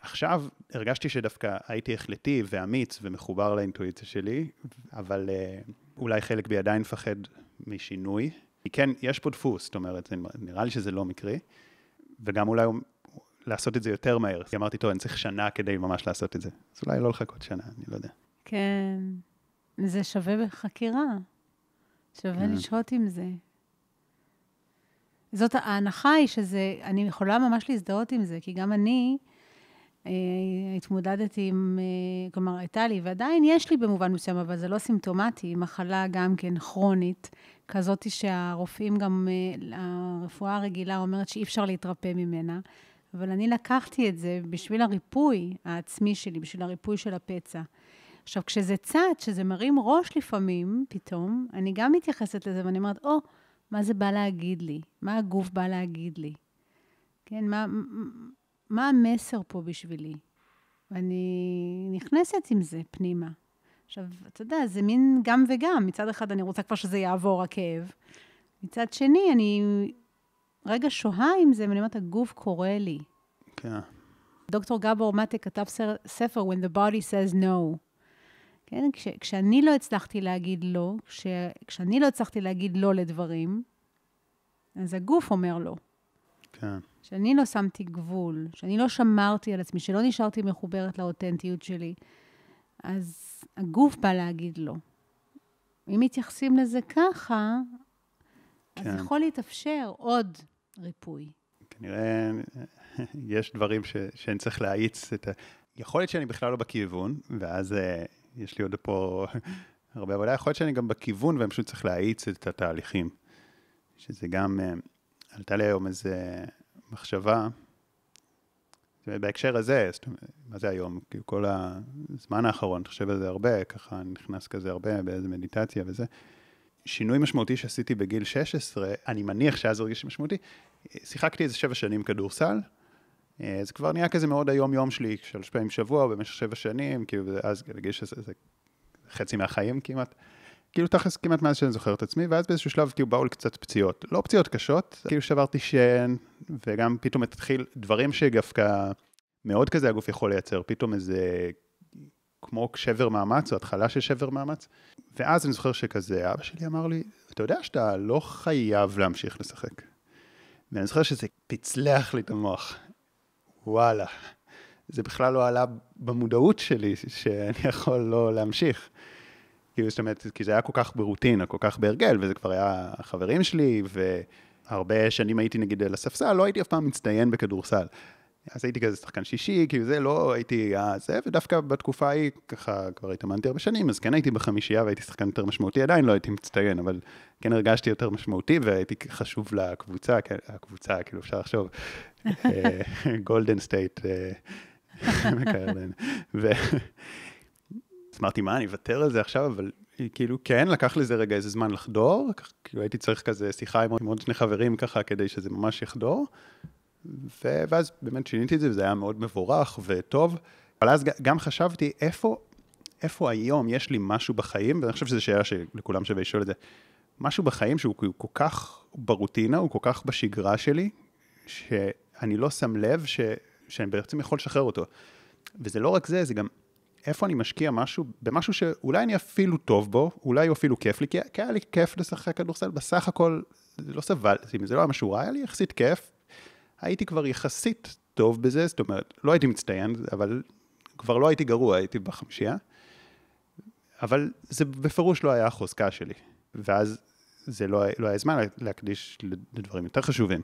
S1: ועכשיו הרגשתי שדווקא הייתי החלטי ואמיץ ומחובר לאינטואיציה שלי, אבל uh, אולי חלק בי עדיין מפחד משינוי. כי כן, יש פה דפוס, זאת אומרת, נראה לי שזה לא מקרי, וגם אולי לעשות את זה יותר מהר. כי אמרתי, טוב, אני צריך שנה כדי ממש לעשות את זה. אז אולי לא לחכות שנה, אני לא יודע.
S2: כן. זה שווה בחקירה. שווה
S1: כן.
S2: לשהות עם זה. זאת ההנחה היא שזה, אני יכולה ממש להזדהות עם זה, כי גם אני אה, התמודדתי עם, אה, כלומר, הייתה לי, ועדיין יש לי במובן מסוים, אבל זה לא סימפטומטי, מחלה גם כן כרונית, כזאת שהרופאים גם, אה, הרפואה הרגילה אומרת שאי אפשר להתרפא ממנה, אבל אני לקחתי את זה בשביל הריפוי העצמי שלי, בשביל הריפוי של הפצע. עכשיו, כשזה צץ, כשזה מרים ראש לפעמים, פתאום, אני גם מתייחסת לזה ואני אומרת, או, מה זה בא להגיד לי? מה הגוף בא להגיד לי? כן, מה, מה המסר פה בשבילי? ואני נכנסת עם זה פנימה. עכשיו, אתה יודע, זה מין גם וגם. מצד אחד אני רוצה כבר שזה יעבור, הכאב. מצד שני, אני רגע שוהה עם זה, ואני אומרת, הגוף קורא לי.
S1: כן.
S2: דוקטור גבור מטה כתב ספר When the body says no. כן? כש, כשאני לא הצלחתי להגיד לא, כש, כשאני לא הצלחתי להגיד לא לדברים, אז הגוף אומר לא.
S1: כן.
S2: שאני לא שמתי גבול, שאני לא שמרתי על עצמי, שלא נשארתי מחוברת לאותנטיות שלי, אז הגוף בא להגיד לא. אם מתייחסים לזה ככה, אז
S1: כן.
S2: יכול להתאפשר עוד ריפוי.
S1: כנראה יש דברים ש, שאני צריך להאיץ את ה... יכול להיות שאני בכלל לא בכיוון, ואז uh, יש לי עוד פה הרבה עבודה, יכול להיות שאני גם בכיוון, ואני פשוט צריך להאיץ את התהליכים. שזה גם, uh, עלתה לי היום איזה מחשבה, בהקשר הזה, זאת אומרת, מה זה היום? כאילו כל הזמן האחרון, אני חושב על זה הרבה, ככה נכנס כזה הרבה באיזה מדיטציה וזה. שינוי משמעותי שעשיתי בגיל 16, אני מניח שאז הרגיש משמעותי, שיחקתי איזה שבע שנים כדורסל, אה, זה כבר נהיה כזה מאוד היום-יום שלי, שלוש פעמים בשבוע במשך שבע שנים, כאילו, אז בגיל 16 זה חצי מהחיים כמעט. כאילו תכלס כמעט מאז שאני זוכר את עצמי, ואז באיזשהו שלב כאילו באו לי קצת פציעות. לא פציעות קשות, כאילו שברתי שן, וגם פתאום התחיל דברים שדווקא מאוד כזה הגוף יכול לייצר, פתאום איזה כמו שבר מאמץ, או התחלה של שבר מאמץ. ואז אני זוכר שכזה, אבא שלי אמר לי, אתה יודע שאתה לא חייב להמשיך לשחק. ואני זוכר שזה פצלח לי את המוח. וואלה, זה בכלל לא עלה במודעות שלי שאני יכול לא להמשיך. כאילו, זאת אומרת, כי זה היה כל כך ברוטינה, כל כך בהרגל, וזה כבר היה החברים שלי, והרבה שנים הייתי נגיד על הספסל, לא הייתי אף פעם מצטיין בכדורסל. אז הייתי כזה שחקן שישי, כאילו זה, לא הייתי זה, ודווקא בתקופה ההיא, ככה כבר התאמנתי הרבה שנים, אז כן הייתי בחמישייה והייתי שחקן יותר משמעותי, עדיין לא הייתי מצטיין, אבל כן הרגשתי יותר משמעותי והייתי חשוב לקבוצה, כן, הקבוצה, כאילו אפשר לחשוב, Golden State, אז אמרתי, מה, אני אוותר על זה עכשיו, אבל כאילו, כן, לקח לזה רגע איזה זמן לחדור, כאילו הייתי צריך כזה שיחה עם עוד שני חברים ככה, כדי שזה ממש יחדור. ואז באמת שיניתי את זה, וזה היה מאוד מבורך וטוב. אבל אז גם חשבתי, איפה, איפה היום יש לי משהו בחיים, ואני חושב שזו שאלה שלכולם שווה לשאול את זה, משהו בחיים שהוא כל כך ברוטינה, הוא כל כך בשגרה שלי, שאני לא שם לב ש, שאני בעצם יכול לשחרר אותו. וזה לא רק זה, זה גם איפה אני משקיע משהו, במשהו שאולי אני אפילו טוב בו, אולי הוא אפילו כיף לי, כי היה לי כיף לשחק כדורסל, בסך הכל, זה לא סבל, זה לא היה משהו רע, היה לי יחסית כיף, הייתי כבר יחסית טוב בזה, זאת אומרת, לא הייתי מצטיין, אבל כבר לא הייתי גרוע, הייתי בחמישייה. אבל זה בפירוש לא היה החוזקה שלי. ואז זה לא, לא היה זמן להקדיש לדברים יותר חשובים.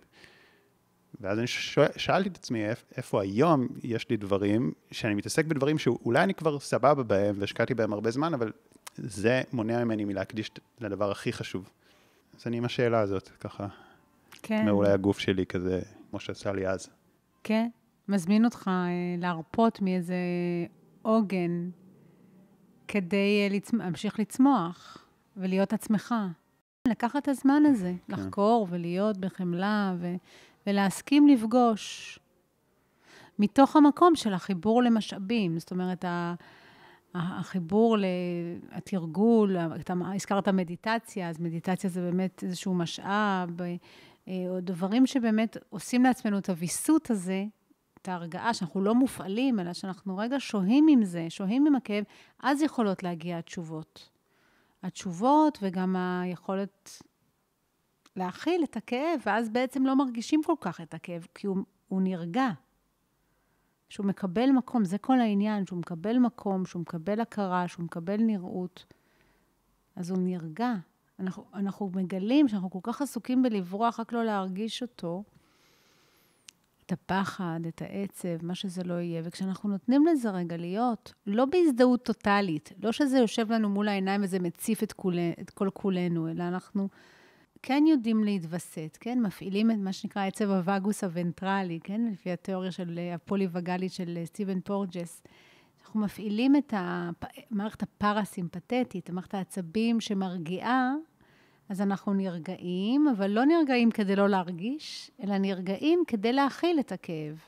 S1: ואז אני שואל, שאלתי את עצמי, איפה היום יש לי דברים, שאני מתעסק בדברים שאולי אני כבר סבבה בהם והשקעתי בהם הרבה זמן, אבל זה מונע ממני מלהקדיש לדבר הכי חשוב. אז אני עם השאלה הזאת, ככה. כן. מאולי הגוף שלי כזה כמו שעשה לי אז.
S2: כן, מזמין אותך אה, להרפות מאיזה עוגן כדי אה. להמשיך לצמוח ולהיות עצמך. לקחת את הזמן הזה, כן. לחקור ולהיות בחמלה ו... ולהסכים לפגוש. מתוך המקום של החיבור למשאבים, זאת אומרת, החיבור לתרגול, אתה הזכרת מדיטציה, אז מדיטציה זה באמת איזשהו משאב, או דברים שבאמת עושים לעצמנו את הוויסות הזה, את ההרגעה, שאנחנו לא מופעלים, אלא שאנחנו רגע שוהים עם זה, שוהים עם הכאב, אז יכולות להגיע התשובות. התשובות וגם היכולת להכיל את הכאב, ואז בעצם לא מרגישים כל כך את הכאב, כי הוא, הוא נרגע. שהוא מקבל מקום, זה כל העניין, שהוא מקבל מקום, שהוא מקבל הכרה, שהוא מקבל נראות, אז הוא נרגע. אנחנו, אנחנו מגלים שאנחנו כל כך עסוקים בלברוח, רק לא להרגיש אותו, את הפחד, את העצב, מה שזה לא יהיה. וכשאנחנו נותנים לזה רגע להיות, לא בהזדהות טוטאלית, לא שזה יושב לנו מול העיניים וזה מציף את, כול, את כל כולנו, אלא אנחנו כן יודעים להתווסת, כן? מפעילים את מה שנקרא עצב הווגוס הוונטרלי, כן? לפי התיאוריה של הפוליווגלית של סטיבן פורג'ס. אנחנו מפעילים את המערכת הפרסימפטית, המערכת העצבים שמרגיעה אז אנחנו נרגעים, אבל לא נרגעים כדי לא להרגיש, אלא נרגעים כדי להכיל את הכאב.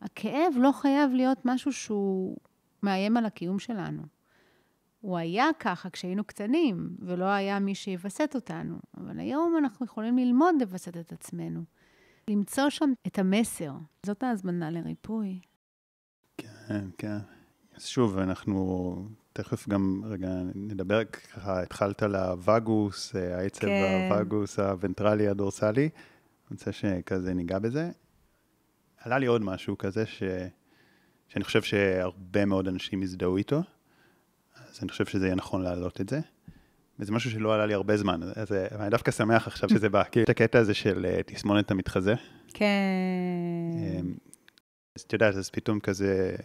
S2: הכאב לא חייב להיות משהו שהוא מאיים על הקיום שלנו. הוא היה ככה כשהיינו קטנים, ולא היה מי שיווסת אותנו. אבל היום אנחנו יכולים ללמוד לווסת את עצמנו. למצוא שם את המסר. זאת ההזמנה לריפוי.
S1: כן, כן. אז שוב, אנחנו תכף גם רגע נדבר, ככה התחלת לווגוס, אה, העצב כן. הווגוס הוונטרלי הדורסלי, אני רוצה שכזה ניגע בזה. עלה לי עוד משהו כזה ש... שאני חושב שהרבה מאוד אנשים יזדהו איתו, אז אני חושב שזה יהיה נכון להעלות את זה. וזה משהו שלא עלה לי הרבה זמן, אז אה, אני דווקא שמח עכשיו שזה בא. כי את הקטע הזה של אה, תסמונת המתחזה.
S2: כן.
S1: אז את יודעת, אז פתאום כזה,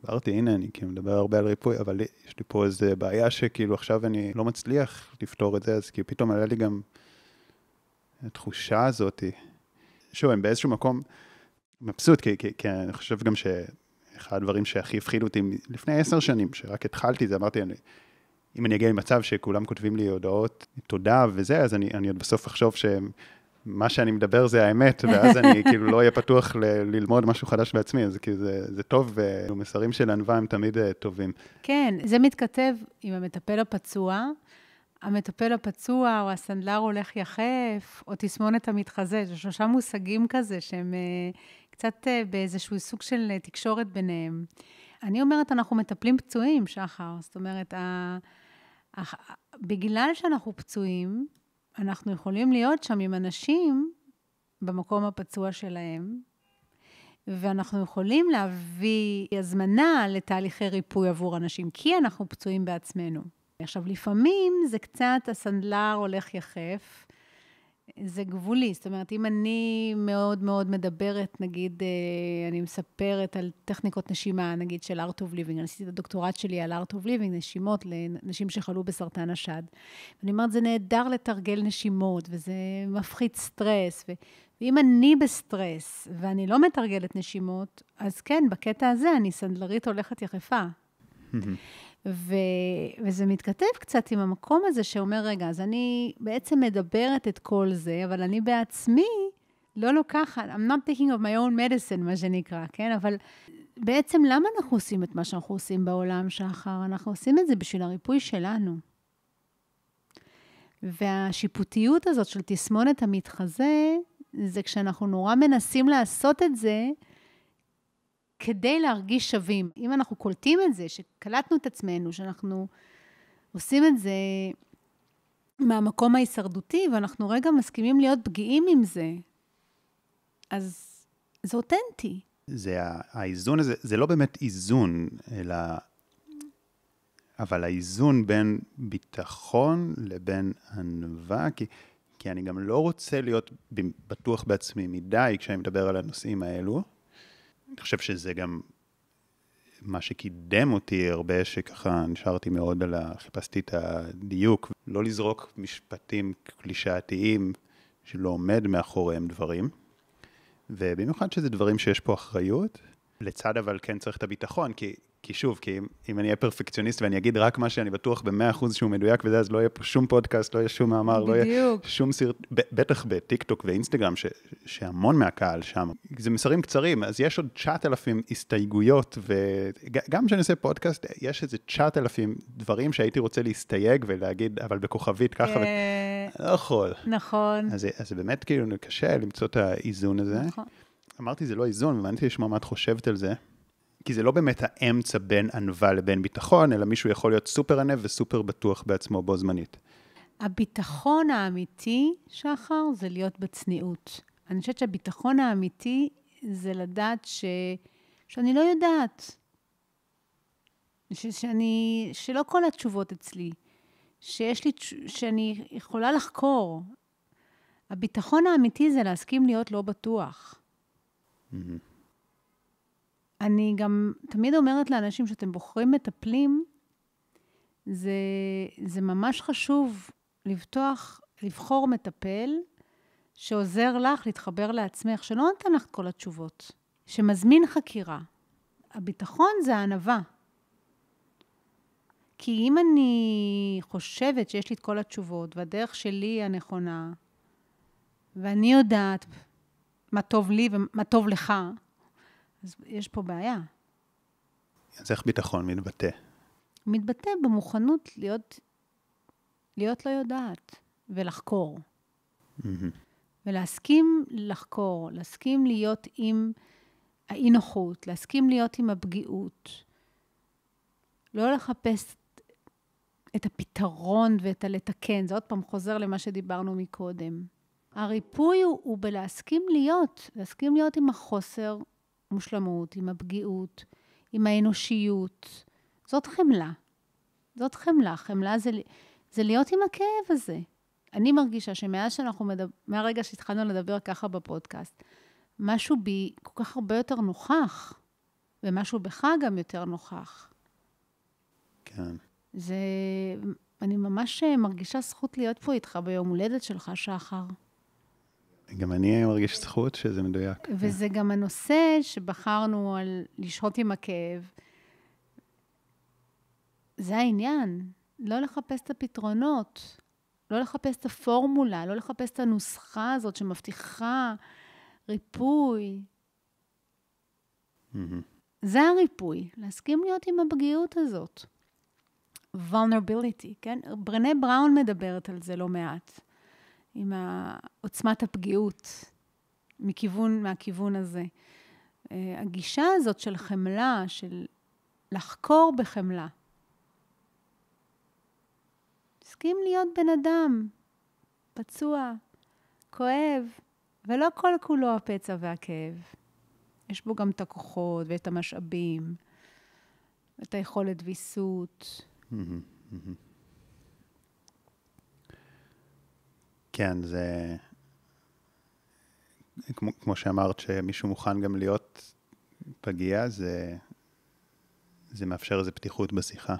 S1: דיברתי, הנה, אני כאילו מדבר הרבה על ריפוי, אבל יש לי פה איזה בעיה שכאילו עכשיו אני לא מצליח לפתור את זה, אז כאילו פתאום עלה לי גם התחושה הזאת. שוב, הם באיזשהו מקום מבסוט, כי, כי, כי אני חושב גם שאחד הדברים שהכי הפחידו אותי לפני עשר שנים, שרק התחלתי, זה אמרתי, אני, אם אני אגיע למצב שכולם כותבים לי הודעות תודה וזה, אז אני, אני עוד בסוף אחשוב שהם... מה שאני מדבר זה האמת, ואז אני כאילו לא אהיה פתוח ל- ללמוד משהו חדש בעצמי, אז כאילו זה, זה טוב, ומסרים של ענווה הם תמיד uh, טובים.
S2: כן, זה מתכתב עם המטפל הפצוע. המטפל הפצוע, או הסנדלר הולך יחף, או תסמונת המתחזה, זה שלושה מושגים כזה שהם uh, קצת uh, באיזשהו סוג של תקשורת ביניהם. אני אומרת, אנחנו מטפלים פצועים, שחר. זאת אומרת, ה... בגלל שאנחנו פצועים, אנחנו יכולים להיות שם עם אנשים במקום הפצוע שלהם, ואנחנו יכולים להביא הזמנה לתהליכי ריפוי עבור אנשים, כי אנחנו פצועים בעצמנו. עכשיו, לפעמים זה קצת, הסנדלר הולך יחף, זה גבולי. זאת אומרת, אם אני מאוד מאוד מדברת, נגיד, אה, אני מספרת על טכניקות נשימה, נגיד של art of living, אני עשיתי את הדוקטורט שלי על art of living, נשימות לנשים שחלו בסרטן השד. ואני אומרת, זה נהדר לתרגל נשימות, וזה מפחית סטרס. ו... ואם אני בסטרס ואני לא מתרגלת נשימות, אז כן, בקטע הזה אני סנדלרית הולכת יחפה. ו, וזה מתכתב קצת עם המקום הזה שאומר, רגע, אז אני בעצם מדברת את כל זה, אבל אני בעצמי לא לוקחת, I'm not taking of my own medicine, מה שנקרא, כן? אבל בעצם למה אנחנו עושים את מה שאנחנו עושים בעולם, שחר? אנחנו עושים את זה בשביל הריפוי שלנו. והשיפוטיות הזאת של תסמונת המתחזה, זה כשאנחנו נורא מנסים לעשות את זה, כדי להרגיש שווים. אם אנחנו קולטים את זה, שקלטנו את עצמנו, שאנחנו עושים את זה מהמקום ההישרדותי, ואנחנו רגע מסכימים להיות פגיעים עם זה, אז זה אותנטי.
S1: זה האיזון הזה, זה לא באמת איזון, אלא... אבל האיזון בין ביטחון לבין ענווה, כי, כי אני גם לא רוצה להיות בטוח בעצמי מדי כשאני מדבר על הנושאים האלו. אני חושב שזה גם מה שקידם אותי הרבה, שככה נשארתי מאוד על ה... חיפשתי את הדיוק, לא לזרוק משפטים קלישאתיים שלא עומד מאחוריהם דברים, ובמיוחד שזה דברים שיש פה אחריות, לצד אבל כן צריך את הביטחון, כי כי שוב, כי אם, אם אני אהיה פרפקציוניסט ואני אגיד רק מה שאני בטוח במאה אחוז שהוא מדויק וזה, אז לא יהיה פה שום פודקאסט, לא יהיה שום מאמר, בדיוק. לא יהיה שום סרט, בטח בטיק טוק ואינסטגרם, ש, שהמון מהקהל שם, זה מסרים קצרים, אז יש עוד 9,000 הסתייגויות, וגם כשאני עושה פודקאסט, יש איזה 9,000 דברים שהייתי רוצה להסתייג ולהגיד, אבל בכוכבית ככה, ו... לא יכול.
S2: נכון.
S1: אז, אז באמת כאילו קשה למצוא את האיזון הזה. נכון. אמרתי, זה לא איזון, ומעניין אותי לשמוע מה את חושבת על זה. כי זה לא באמת האמצע בין ענווה לבין ביטחון, אלא מישהו יכול להיות סופר ענב וסופר בטוח בעצמו בו זמנית.
S2: הביטחון האמיתי, שחר, זה להיות בצניעות. אני חושבת שהביטחון האמיתי זה לדעת ש... שאני לא יודעת. ש... שאני... שלא כל התשובות אצלי. שיש לי... שאני יכולה לחקור. הביטחון האמיתי זה להסכים להיות לא בטוח. Mm-hmm. אני גם תמיד אומרת לאנשים, שאתם בוחרים מטפלים, זה, זה ממש חשוב לבטוח, לבחור מטפל שעוזר לך להתחבר לעצמך, שלא נותן לך כל התשובות, שמזמין חקירה. הביטחון זה הענווה. כי אם אני חושבת שיש לי את כל התשובות, והדרך שלי הנכונה, ואני יודעת מה טוב לי ומה טוב לך, אז יש פה בעיה.
S1: אז איך ביטחון מתבטא?
S2: מתבטא במוכנות להיות, להיות לא יודעת ולחקור. Mm-hmm. ולהסכים לחקור, להסכים להיות עם האי-נוחות, להסכים להיות עם הפגיעות. לא לחפש את הפתרון ואת הלתקן. זה עוד פעם חוזר למה שדיברנו מקודם. הריפוי הוא, הוא בלהסכים להיות, להסכים להיות עם החוסר מושלמות, עם הפגיעות, עם האנושיות. זאת חמלה. זאת חמלה. חמלה זה, זה להיות עם הכאב הזה. אני מרגישה שמאז שאנחנו מדבר, מהרגע שהתחלנו לדבר ככה בפודקאסט, משהו בי כל כך הרבה יותר נוכח, ומשהו בך גם יותר נוכח.
S1: כן.
S2: זה... אני ממש מרגישה זכות להיות פה איתך ביום הולדת שלך, שחר.
S1: גם אני מרגיש זכות שזה מדויק.
S2: וזה גם הנושא שבחרנו על לשהות עם הכאב. זה העניין, לא לחפש את הפתרונות, לא לחפש את הפורמולה, לא לחפש את הנוסחה הזאת שמבטיחה ריפוי. Mm-hmm. זה הריפוי, להסכים להיות עם הפגיעות הזאת. vulnerability, כן? ברנה בראון מדברת על זה לא מעט. עם עוצמת הפגיעות מכיוון, מהכיוון הזה. אה, הגישה הזאת של חמלה, של לחקור בחמלה. הסכים להיות בן אדם, פצוע, כואב, ולא כל כולו הפצע והכאב. יש בו גם את הכוחות ואת המשאבים, את היכולת ויסות.
S1: כן, זה... כמו, כמו שאמרת, שמישהו מוכן גם להיות פגיע, זה, זה מאפשר איזו פתיחות בשיחה.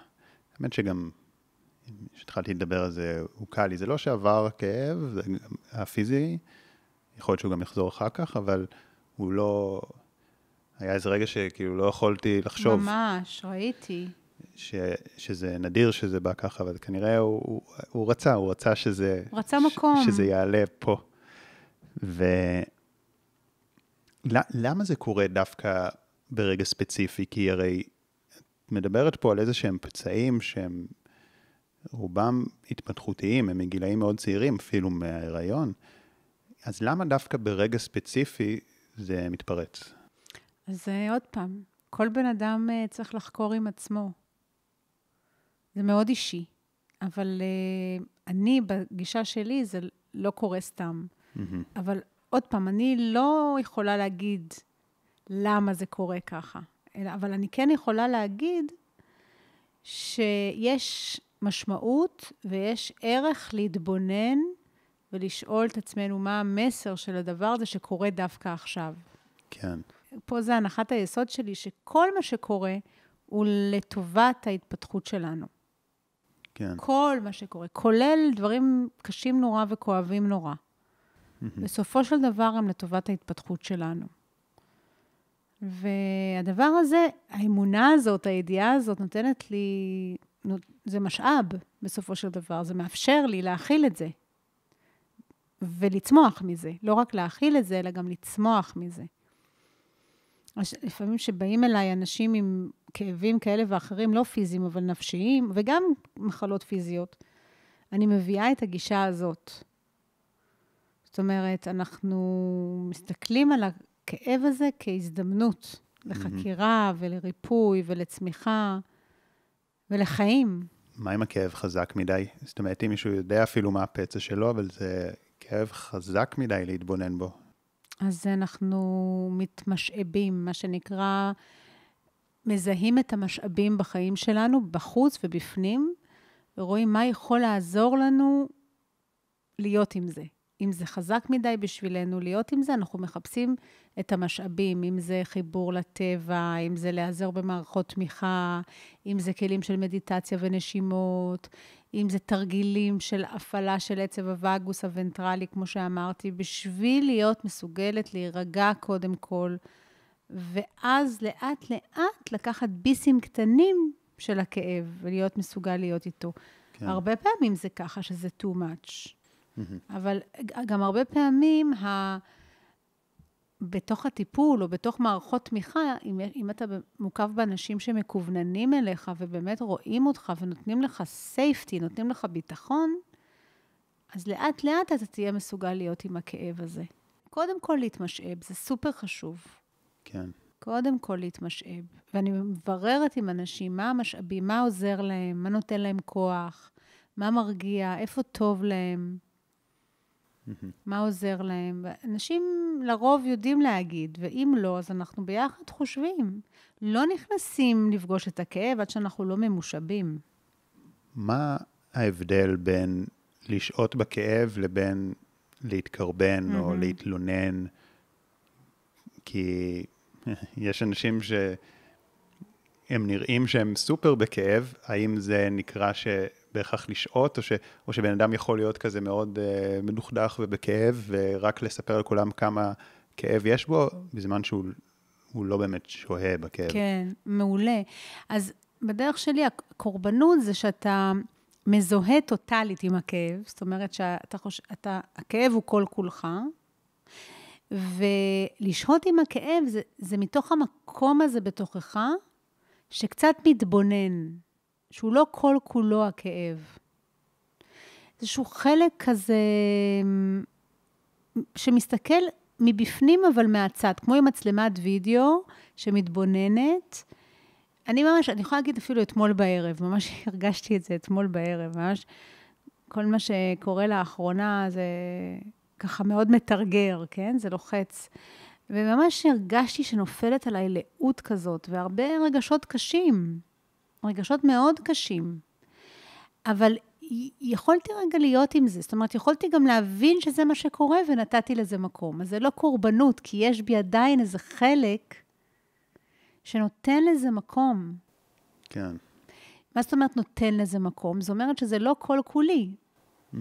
S1: האמת שגם, כשהתחלתי לדבר על זה, הוא קל לי. זה לא שעבר כאב, זה הפיזי, יכול להיות שהוא גם יחזור אחר כך, אבל הוא לא... היה איזה רגע שכאילו לא יכולתי לחשוב.
S2: ממש, ראיתי.
S1: ש, שזה נדיר שזה בא ככה, אבל כנראה הוא, הוא, הוא רצה, הוא רצה שזה...
S2: רצה מקום.
S1: שזה יעלה פה. ולמה זה קורה דווקא ברגע ספציפי? כי הרי את מדברת פה על איזה שהם פצעים שהם רובם התפתחותיים, הם מגילאים מאוד צעירים, אפילו מההיריון. אז למה דווקא ברגע ספציפי זה מתפרץ?
S2: אז uh, עוד פעם, כל בן אדם uh, צריך לחקור עם עצמו. זה מאוד אישי, אבל uh, אני, בגישה שלי, זה לא קורה סתם. Mm-hmm. אבל עוד פעם, אני לא יכולה להגיד למה זה קורה ככה, אלא, אבל אני כן יכולה להגיד שיש משמעות ויש ערך להתבונן ולשאול את עצמנו מה המסר של הדבר הזה שקורה דווקא עכשיו.
S1: כן.
S2: פה זה הנחת היסוד שלי, שכל מה שקורה הוא לטובת ההתפתחות שלנו.
S1: כן.
S2: כל מה שקורה, כולל דברים קשים נורא וכואבים נורא. בסופו של דבר הם לטובת ההתפתחות שלנו. והדבר הזה, האמונה הזאת, הידיעה הזאת, נותנת לי, זה משאב בסופו של דבר, זה מאפשר לי להכיל את זה ולצמוח מזה. לא רק להכיל את זה, אלא גם לצמוח מזה. לפעמים שבאים אליי אנשים עם כאבים כאלה ואחרים, לא פיזיים, אבל נפשיים, וגם מחלות פיזיות, אני מביאה את הגישה הזאת. זאת אומרת, אנחנו מסתכלים על הכאב הזה כהזדמנות לחקירה ולריפוי ולצמיחה ולחיים.
S1: מה אם הכאב חזק מדי? זאת אומרת, אם מישהו יודע אפילו מה הפצע שלו, אבל זה כאב חזק מדי להתבונן בו.
S2: אז אנחנו מתמשאבים, מה שנקרא, מזהים את המשאבים בחיים שלנו, בחוץ ובפנים, ורואים מה יכול לעזור לנו להיות עם זה. אם זה חזק מדי בשבילנו להיות עם זה, אנחנו מחפשים את המשאבים, אם זה חיבור לטבע, אם זה להיעזר במערכות תמיכה, אם זה כלים של מדיטציה ונשימות, אם זה תרגילים של הפעלה של עצב הווגוס הוונטרלי, כמו שאמרתי, בשביל להיות מסוגלת להירגע קודם כל, ואז לאט-לאט לקחת ביסים קטנים של הכאב ולהיות מסוגל להיות איתו. כן. הרבה פעמים זה ככה, שזה too much. אבל גם הרבה פעמים, ה... בתוך הטיפול או בתוך מערכות תמיכה, אם, אם אתה מוקף באנשים שמקווננים אליך ובאמת רואים אותך ונותנים לך safety, נותנים לך ביטחון, אז לאט לאט אתה תהיה מסוגל להיות עם הכאב הזה. קודם כל להתמשאב, זה סופר חשוב.
S1: כן.
S2: קודם כל להתמשאב. ואני מבררת עם אנשים מה המשאבים, מה עוזר להם, מה נותן להם כוח, מה מרגיע, איפה טוב להם. מה עוזר להם? אנשים לרוב יודעים להגיד, ואם לא, אז אנחנו ביחד חושבים. לא נכנסים לפגוש את הכאב עד שאנחנו לא ממושבים.
S1: מה ההבדל בין לשהות בכאב לבין להתקרבן. או להתלונן? כי יש אנשים שהם נראים שהם סופר בכאב, האם זה נקרא ש... בהכרח לשהות, או, ש, או שבן אדם יכול להיות כזה מאוד uh, מדוכדך ובכאב, ורק לספר לכולם כמה כאב יש בו, בזמן שהוא לא באמת שוהה בכאב.
S2: כן, מעולה. אז בדרך שלי, הקורבנות זה שאתה מזוהה טוטאלית עם הכאב, זאת אומרת שאתה חושב, אתה, הוא כל כולך, ולשהות עם הכאב זה, זה מתוך המקום הזה בתוכך, שקצת מתבונן. שהוא לא כל כולו הכאב. איזשהו חלק כזה שמסתכל מבפנים אבל מהצד, כמו עם מצלמת וידאו שמתבוננת. אני ממש, אני יכולה להגיד אפילו אתמול בערב, ממש הרגשתי את זה אתמול בערב, ממש כל מה שקורה לאחרונה זה ככה מאוד מתרגר, כן? זה לוחץ. וממש הרגשתי שנופלת עליי לאות כזאת, והרבה רגשות קשים. רגשות מאוד קשים. אבל יכולתי רגע להיות עם זה. זאת אומרת, יכולתי גם להבין שזה מה שקורה ונתתי לזה מקום. אז זה לא קורבנות, כי יש בי עדיין איזה חלק שנותן לזה מקום.
S1: כן.
S2: מה זאת אומרת נותן לזה מקום? זאת אומרת שזה לא כל כולי.
S1: Mm-hmm.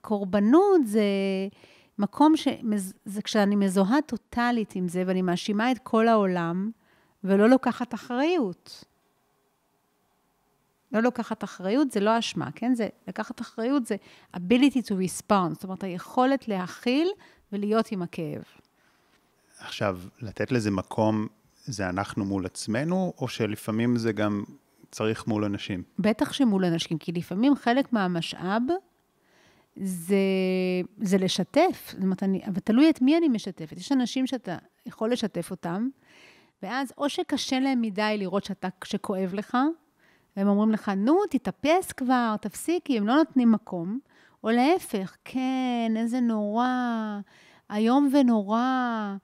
S2: קורבנות זה מקום ש... זה כשאני מזוהה טוטאלית עם זה, ואני מאשימה את כל העולם, ולא לוקחת אחריות. לא לוקחת אחריות זה לא אשמה, כן? זה לקחת אחריות זה ability to respond, זאת אומרת, היכולת להכיל ולהיות עם הכאב.
S1: עכשיו, לתת לזה מקום, זה אנחנו מול עצמנו, או שלפעמים זה גם צריך מול אנשים?
S2: בטח שמול אנשים, כי לפעמים חלק מהמשאב זה, זה לשתף. זאת אומרת, אני, אבל תלוי את מי אני משתפת. יש אנשים שאתה יכול לשתף אותם, ואז או שקשה להם מדי לראות שאתה, שכואב לך, והם אומרים לך, נו, תתאפס כבר, תפסיקי, הם לא נותנים מקום. או להפך, כן, איזה נורא, איום ונורא,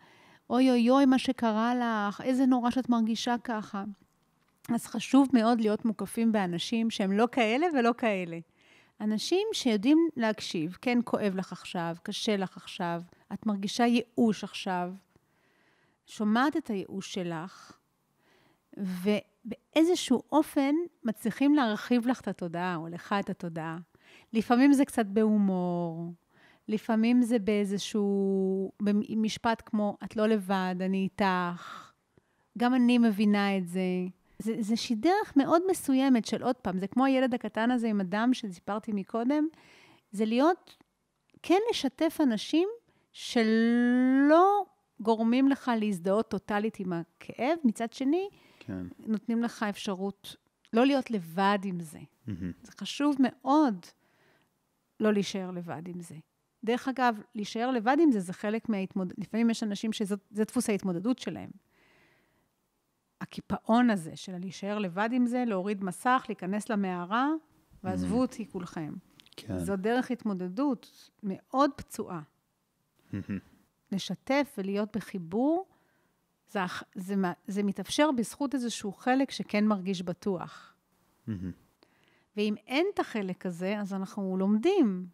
S2: אוי אוי אוי, מה שקרה לך, איזה נורא שאת מרגישה ככה. אז חשוב מאוד להיות מוקפים באנשים שהם לא כאלה ולא כאלה. אנשים שיודעים להקשיב, כן, כואב לך עכשיו, קשה לך עכשיו, את מרגישה ייאוש עכשיו, שומעת את הייאוש שלך, ובאיזשהו אופן מצליחים להרחיב לך את התודעה, או לך את התודעה. לפעמים זה קצת בהומור, לפעמים זה באיזשהו, במשפט כמו, את לא לבד, אני איתך. גם אני מבינה את זה. זה, זה איזושהי דרך מאוד מסוימת של עוד פעם, זה כמו הילד הקטן הזה עם הדם שסיפרתי מקודם, זה להיות, כן לשתף אנשים שלא גורמים לך להזדהות טוטאלית עם הכאב, מצד שני,
S1: כן.
S2: נותנים לך אפשרות לא להיות לבד עם זה.
S1: Mm-hmm.
S2: זה חשוב מאוד לא להישאר לבד עם זה. דרך אגב, להישאר לבד עם זה, זה חלק מההתמודדות. לפעמים יש אנשים שזה דפוס ההתמודדות שלהם. הקיפאון הזה של להישאר לבד עם זה, להוריד מסך, להיכנס למערה, ועזבו אותי כולכם.
S1: כן.
S2: זו דרך התמודדות מאוד פצועה. לשתף ולהיות בחיבור, זה, זה, זה מתאפשר בזכות איזשהו חלק שכן מרגיש בטוח. ואם אין את החלק הזה, אז אנחנו לומדים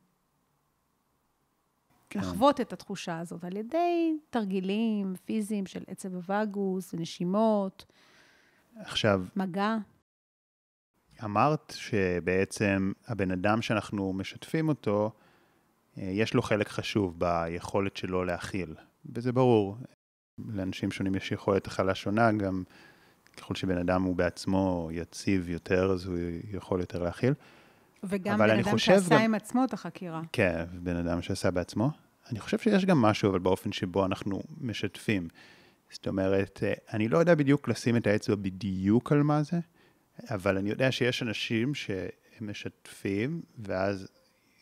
S2: כן. לחוות את התחושה הזאת על ידי תרגילים פיזיים של עצב הווגוס, נשימות,
S1: עכשיו,
S2: מגע.
S1: אמרת שבעצם הבן אדם שאנחנו משתפים אותו, אה, יש לו חלק חשוב ביכולת שלו להכיל, וזה ברור. לאנשים שונים יש יכולת הכלה שונה, גם ככל שבן אדם הוא בעצמו יציב יותר, אז הוא יכול יותר להכיל.
S2: וגם בן אדם שעשה גם... עם עצמו את החקירה.
S1: כן, בן אדם שעשה בעצמו. אני חושב שיש גם משהו, אבל באופן שבו אנחנו משתפים. זאת אומרת, אה, אני לא יודע בדיוק לשים את האצבע בדיוק על מה זה, אבל אני יודע שיש אנשים שהם משתפים, ואז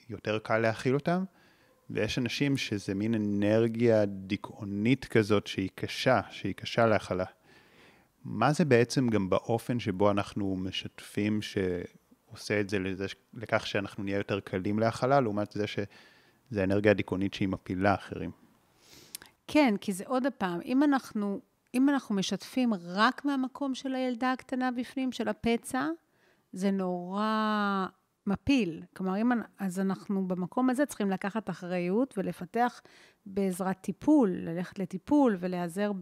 S1: יותר קל להכיל אותם, ויש אנשים שזה מין אנרגיה דיכאונית כזאת שהיא קשה, שהיא קשה להכלה. מה זה בעצם גם באופן שבו אנחנו משתפים שעושה את זה לזה, לכך שאנחנו נהיה יותר קלים להכלה, לעומת זה שזה אנרגיה דיכאונית שהיא מפילה אחרים?
S2: כן, כי זה עוד הפעם, אם אנחנו, אם אנחנו משתפים רק מהמקום של הילדה הקטנה בפנים, של הפצע, זה נורא מפיל. כלומר, אם, אז אנחנו במקום הזה צריכים לקחת אחריות ולפתח בעזרת טיפול, ללכת לטיפול ולהיעזר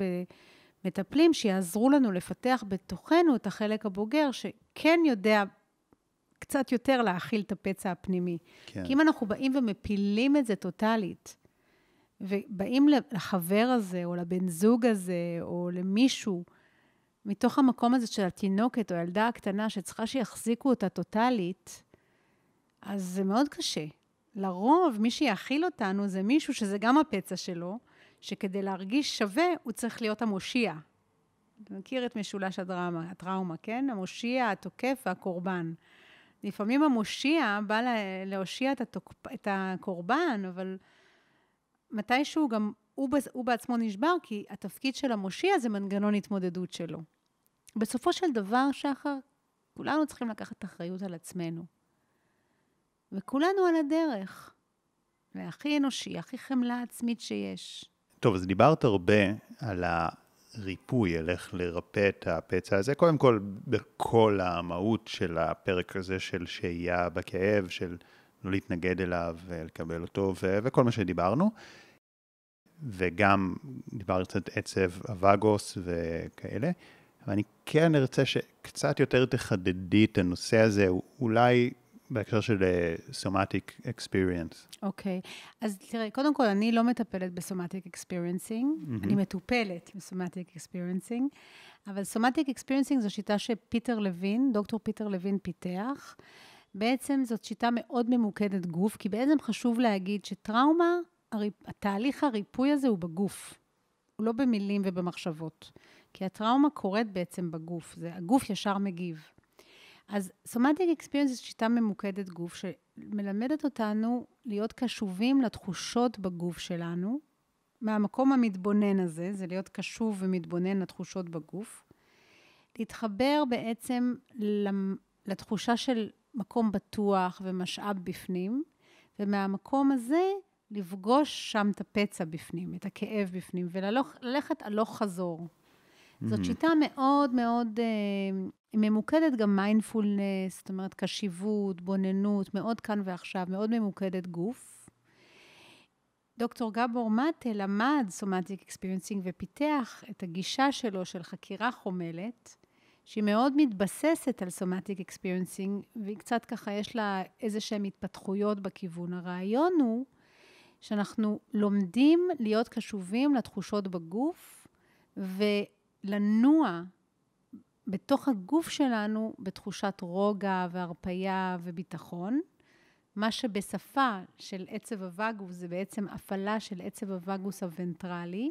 S2: במטפלים שיעזרו לנו לפתח בתוכנו את החלק הבוגר, שכן יודע קצת יותר להכיל את הפצע הפנימי. כן. כי אם אנחנו באים ומפילים את זה טוטאלית, ובאים לחבר הזה, או לבן זוג הזה, או למישהו, מתוך המקום הזה של התינוקת או הילדה הקטנה שצריכה שיחזיקו אותה טוטאלית, אז זה מאוד קשה. לרוב, מי שיאכיל אותנו זה מישהו שזה גם הפצע שלו, שכדי להרגיש שווה, הוא צריך להיות המושיע. אתה מכיר את משולש הדרמה, הטראומה, כן? המושיע, התוקף והקורבן. לפעמים המושיע בא להושיע את, התוק... את הקורבן, אבל מתישהו גם הוא, הוא בעצמו נשבר, כי התפקיד של המושיע זה מנגנון התמודדות שלו. בסופו של דבר, שחר, כולנו צריכים לקחת אחריות על עצמנו. וכולנו על הדרך. והכי אנושי, הכי חמלה עצמית שיש.
S1: טוב, אז דיברת הרבה על ריפוי, ילך לרפא את הפצע הזה. קודם כל, בכל המהות של הפרק הזה של שהייה בכאב, של לא להתנגד אליו ולקבל אותו, ו- וכל מה שדיברנו. וגם דיברתי קצת עצב הווגוס וכאלה. ואני כן ארצה שקצת יותר תחדדי את הנושא הזה, אולי בהקשר של סומטיק uh, אקספיריאנס.
S2: אוקיי, אז תראה, קודם כל, אני לא מטפלת ב Somatic Experiencing, mm-hmm. אני מטופלת ב Somatic Experiencing, אבל Somatic Experiencing זו שיטה שפיטר לוין, דוקטור פיטר לוין פיתח. בעצם זאת שיטה מאוד ממוקדת גוף, כי בעצם חשוב להגיד שטראומה, הריפ, התהליך הריפוי הזה הוא בגוף, הוא לא במילים ובמחשבות. כי הטראומה קורית בעצם בגוף, זה, הגוף ישר מגיב. אז סומטיק אקספיריאנס זו שיטה ממוקדת גוף, שמלמדת אותנו להיות קשובים לתחושות בגוף שלנו, מהמקום המתבונן הזה, זה להיות קשוב ומתבונן לתחושות בגוף, להתחבר בעצם לתחושה של מקום בטוח ומשאב בפנים, ומהמקום הזה לפגוש שם את הפצע בפנים, את הכאב בפנים, וללכת הלוך חזור. זאת שיטה מאוד מאוד uh, ממוקדת גם מיינדפולנס, זאת אומרת קשיבות, בוננות, מאוד כאן ועכשיו, מאוד ממוקדת גוף. דוקטור גבור מטה למד Somatic Experiencing ופיתח את הגישה שלו של חקירה חומלת, שהיא מאוד מתבססת על Somatic Experiencing, והיא קצת ככה, יש לה איזה שהן התפתחויות בכיוון. הרעיון הוא שאנחנו לומדים להיות קשובים לתחושות בגוף, ו... לנוע בתוך הגוף שלנו בתחושת רוגע והרפייה וביטחון. מה שבשפה של עצב הווגוס זה בעצם הפעלה של עצב הווגוס הוונטרלי,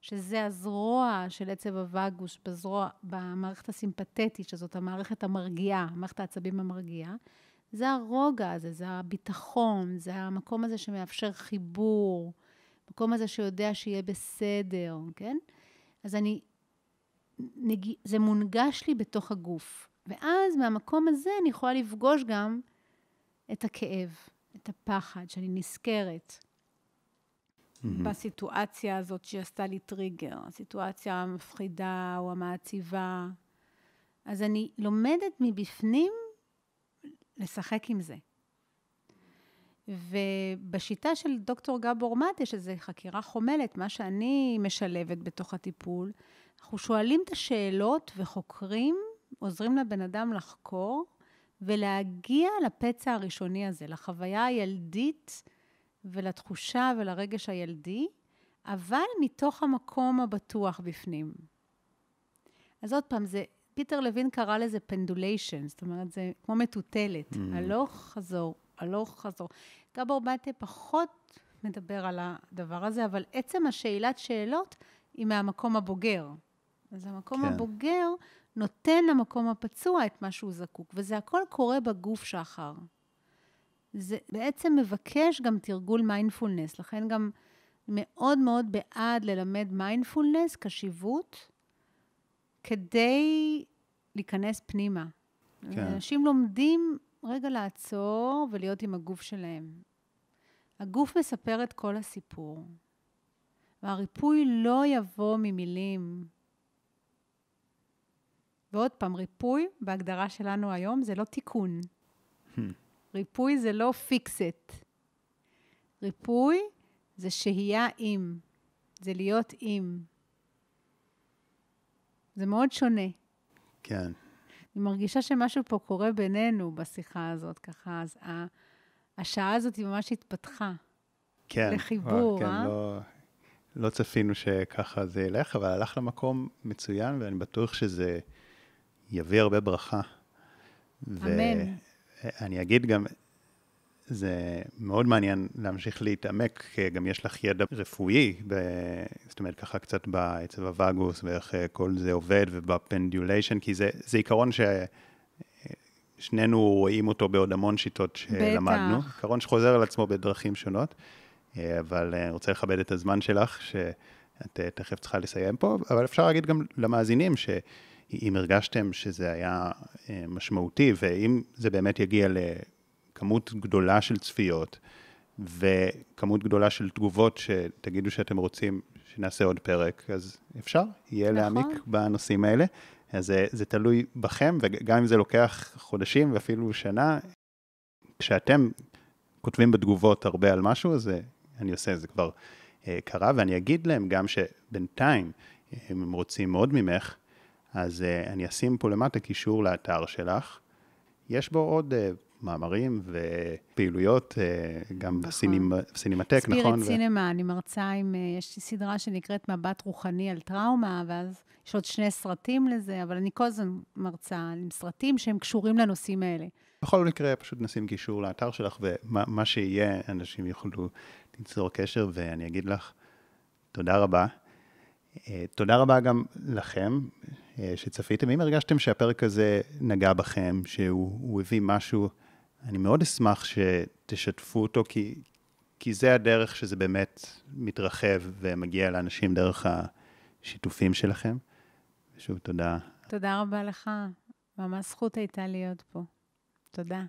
S2: שזה הזרוע של עצב הווגוס בזרוע, במערכת הסימפתטית, שזאת המערכת המרגיעה, מערכת העצבים המרגיעה. זה הרוגע הזה, זה הביטחון, זה המקום הזה שמאפשר חיבור, המקום הזה שיודע שיהיה בסדר, כן? אז אני נג... זה מונגש לי בתוך הגוף. ואז מהמקום הזה אני יכולה לפגוש גם את הכאב, את הפחד, שאני נזכרת mm-hmm. בסיטואציה הזאת שעשתה לי טריגר, הסיטואציה המפחידה או המעציבה. אז אני לומדת מבפנים לשחק עם זה. ובשיטה של דוקטור גבור מאט יש איזו חקירה חומלת, מה שאני משלבת בתוך הטיפול, אנחנו שואלים את השאלות וחוקרים, עוזרים לבן אדם לחקור ולהגיע לפצע הראשוני הזה, לחוויה הילדית ולתחושה ולרגש הילדי, אבל מתוך המקום הבטוח בפנים. אז עוד פעם, זה, פיטר לוין קרא לזה פנדוליישן, זאת אומרת, זה כמו מטוטלת, mm. הלוך חזור, הלוך חזור. גבור מטה פחות מדבר על הדבר הזה, אבל עצם השאלת שאלות היא מהמקום הבוגר. אז המקום כן. הבוגר נותן למקום הפצוע את מה שהוא זקוק, וזה הכל קורה בגוף שחר. זה בעצם מבקש גם תרגול מיינדפולנס, לכן גם מאוד מאוד בעד ללמד מיינדפולנס, קשיבות, כדי להיכנס פנימה. כן. אנשים לומדים רגע לעצור ולהיות עם הגוף שלהם. הגוף מספר את כל הסיפור, והריפוי לא יבוא ממילים, ועוד פעם, ריפוי, בהגדרה שלנו היום, זה לא תיקון. Hmm. ריפוי זה לא פיקסט. ריפוי זה שהייה עם, זה להיות עם. זה מאוד שונה.
S1: כן.
S2: אני מרגישה שמשהו פה קורה בינינו בשיחה הזאת, ככה, אז השעה הזאת היא ממש התפתחה.
S1: כן.
S2: לחיבור,
S1: כן, אה? לא, לא צפינו שככה זה ילך, אבל הלך למקום מצוין, ואני בטוח שזה... יביא הרבה ברכה.
S2: אמן.
S1: ואני אגיד גם, זה מאוד מעניין להמשיך להתעמק, כי גם יש לך ידע רפואי, ב... זאת אומרת, ככה קצת בעצב הווגוס ואיך אה, כל זה עובד ובפנדוליישן, כי זה, זה עיקרון ששנינו רואים אותו בעוד המון שיטות שלמדנו. בטח. עיקרון שחוזר על עצמו בדרכים שונות, אה, אבל אה, אני רוצה לכבד את הזמן שלך, שאת תכף צריכה לסיים פה, אבל אפשר להגיד גם למאזינים, ש... אם הרגשתם שזה היה אה, משמעותי, ואם זה באמת יגיע לכמות גדולה של צפיות, וכמות גדולה של תגובות שתגידו שאתם רוצים שנעשה עוד פרק, אז אפשר, יהיה
S2: נכון.
S1: להעמיק בנושאים האלה. אז זה, זה תלוי בכם, וגם אם זה לוקח חודשים ואפילו שנה, כשאתם כותבים בתגובות הרבה על משהו, אז אה, אני עושה, זה כבר אה, קרה, ואני אגיד להם גם שבינתיים, אם הם רוצים עוד ממך, אז אה, אני אשים פה למטה קישור לאתר שלך. יש בו עוד אה, מאמרים ופעילויות, אה, גם
S2: נכון.
S1: בסינמ- בסינמטק, נכון?
S2: ספיריט
S1: ו-
S2: סינמה, אני מרצה עם, אה, יש לי סדרה שנקראת מבט רוחני על טראומה, ואז יש עוד שני סרטים לזה, אבל אני כל הזמן מרצה עם סרטים שהם קשורים לנושאים האלה.
S1: בכל מקרה, פשוט נשים קישור לאתר שלך, ומה מה שיהיה, אנשים יוכלו ליצור קשר, ואני אגיד לך תודה רבה. אה, תודה רבה גם לכם שצפיתם. אם הרגשתם שהפרק הזה נגע בכם, שהוא הוא הביא משהו, אני מאוד אשמח שתשתפו אותו, כי, כי זה הדרך שזה באמת מתרחב ומגיע לאנשים דרך השיתופים שלכם. ושוב, תודה.
S2: תודה רבה לך, ממש זכות הייתה להיות פה. תודה.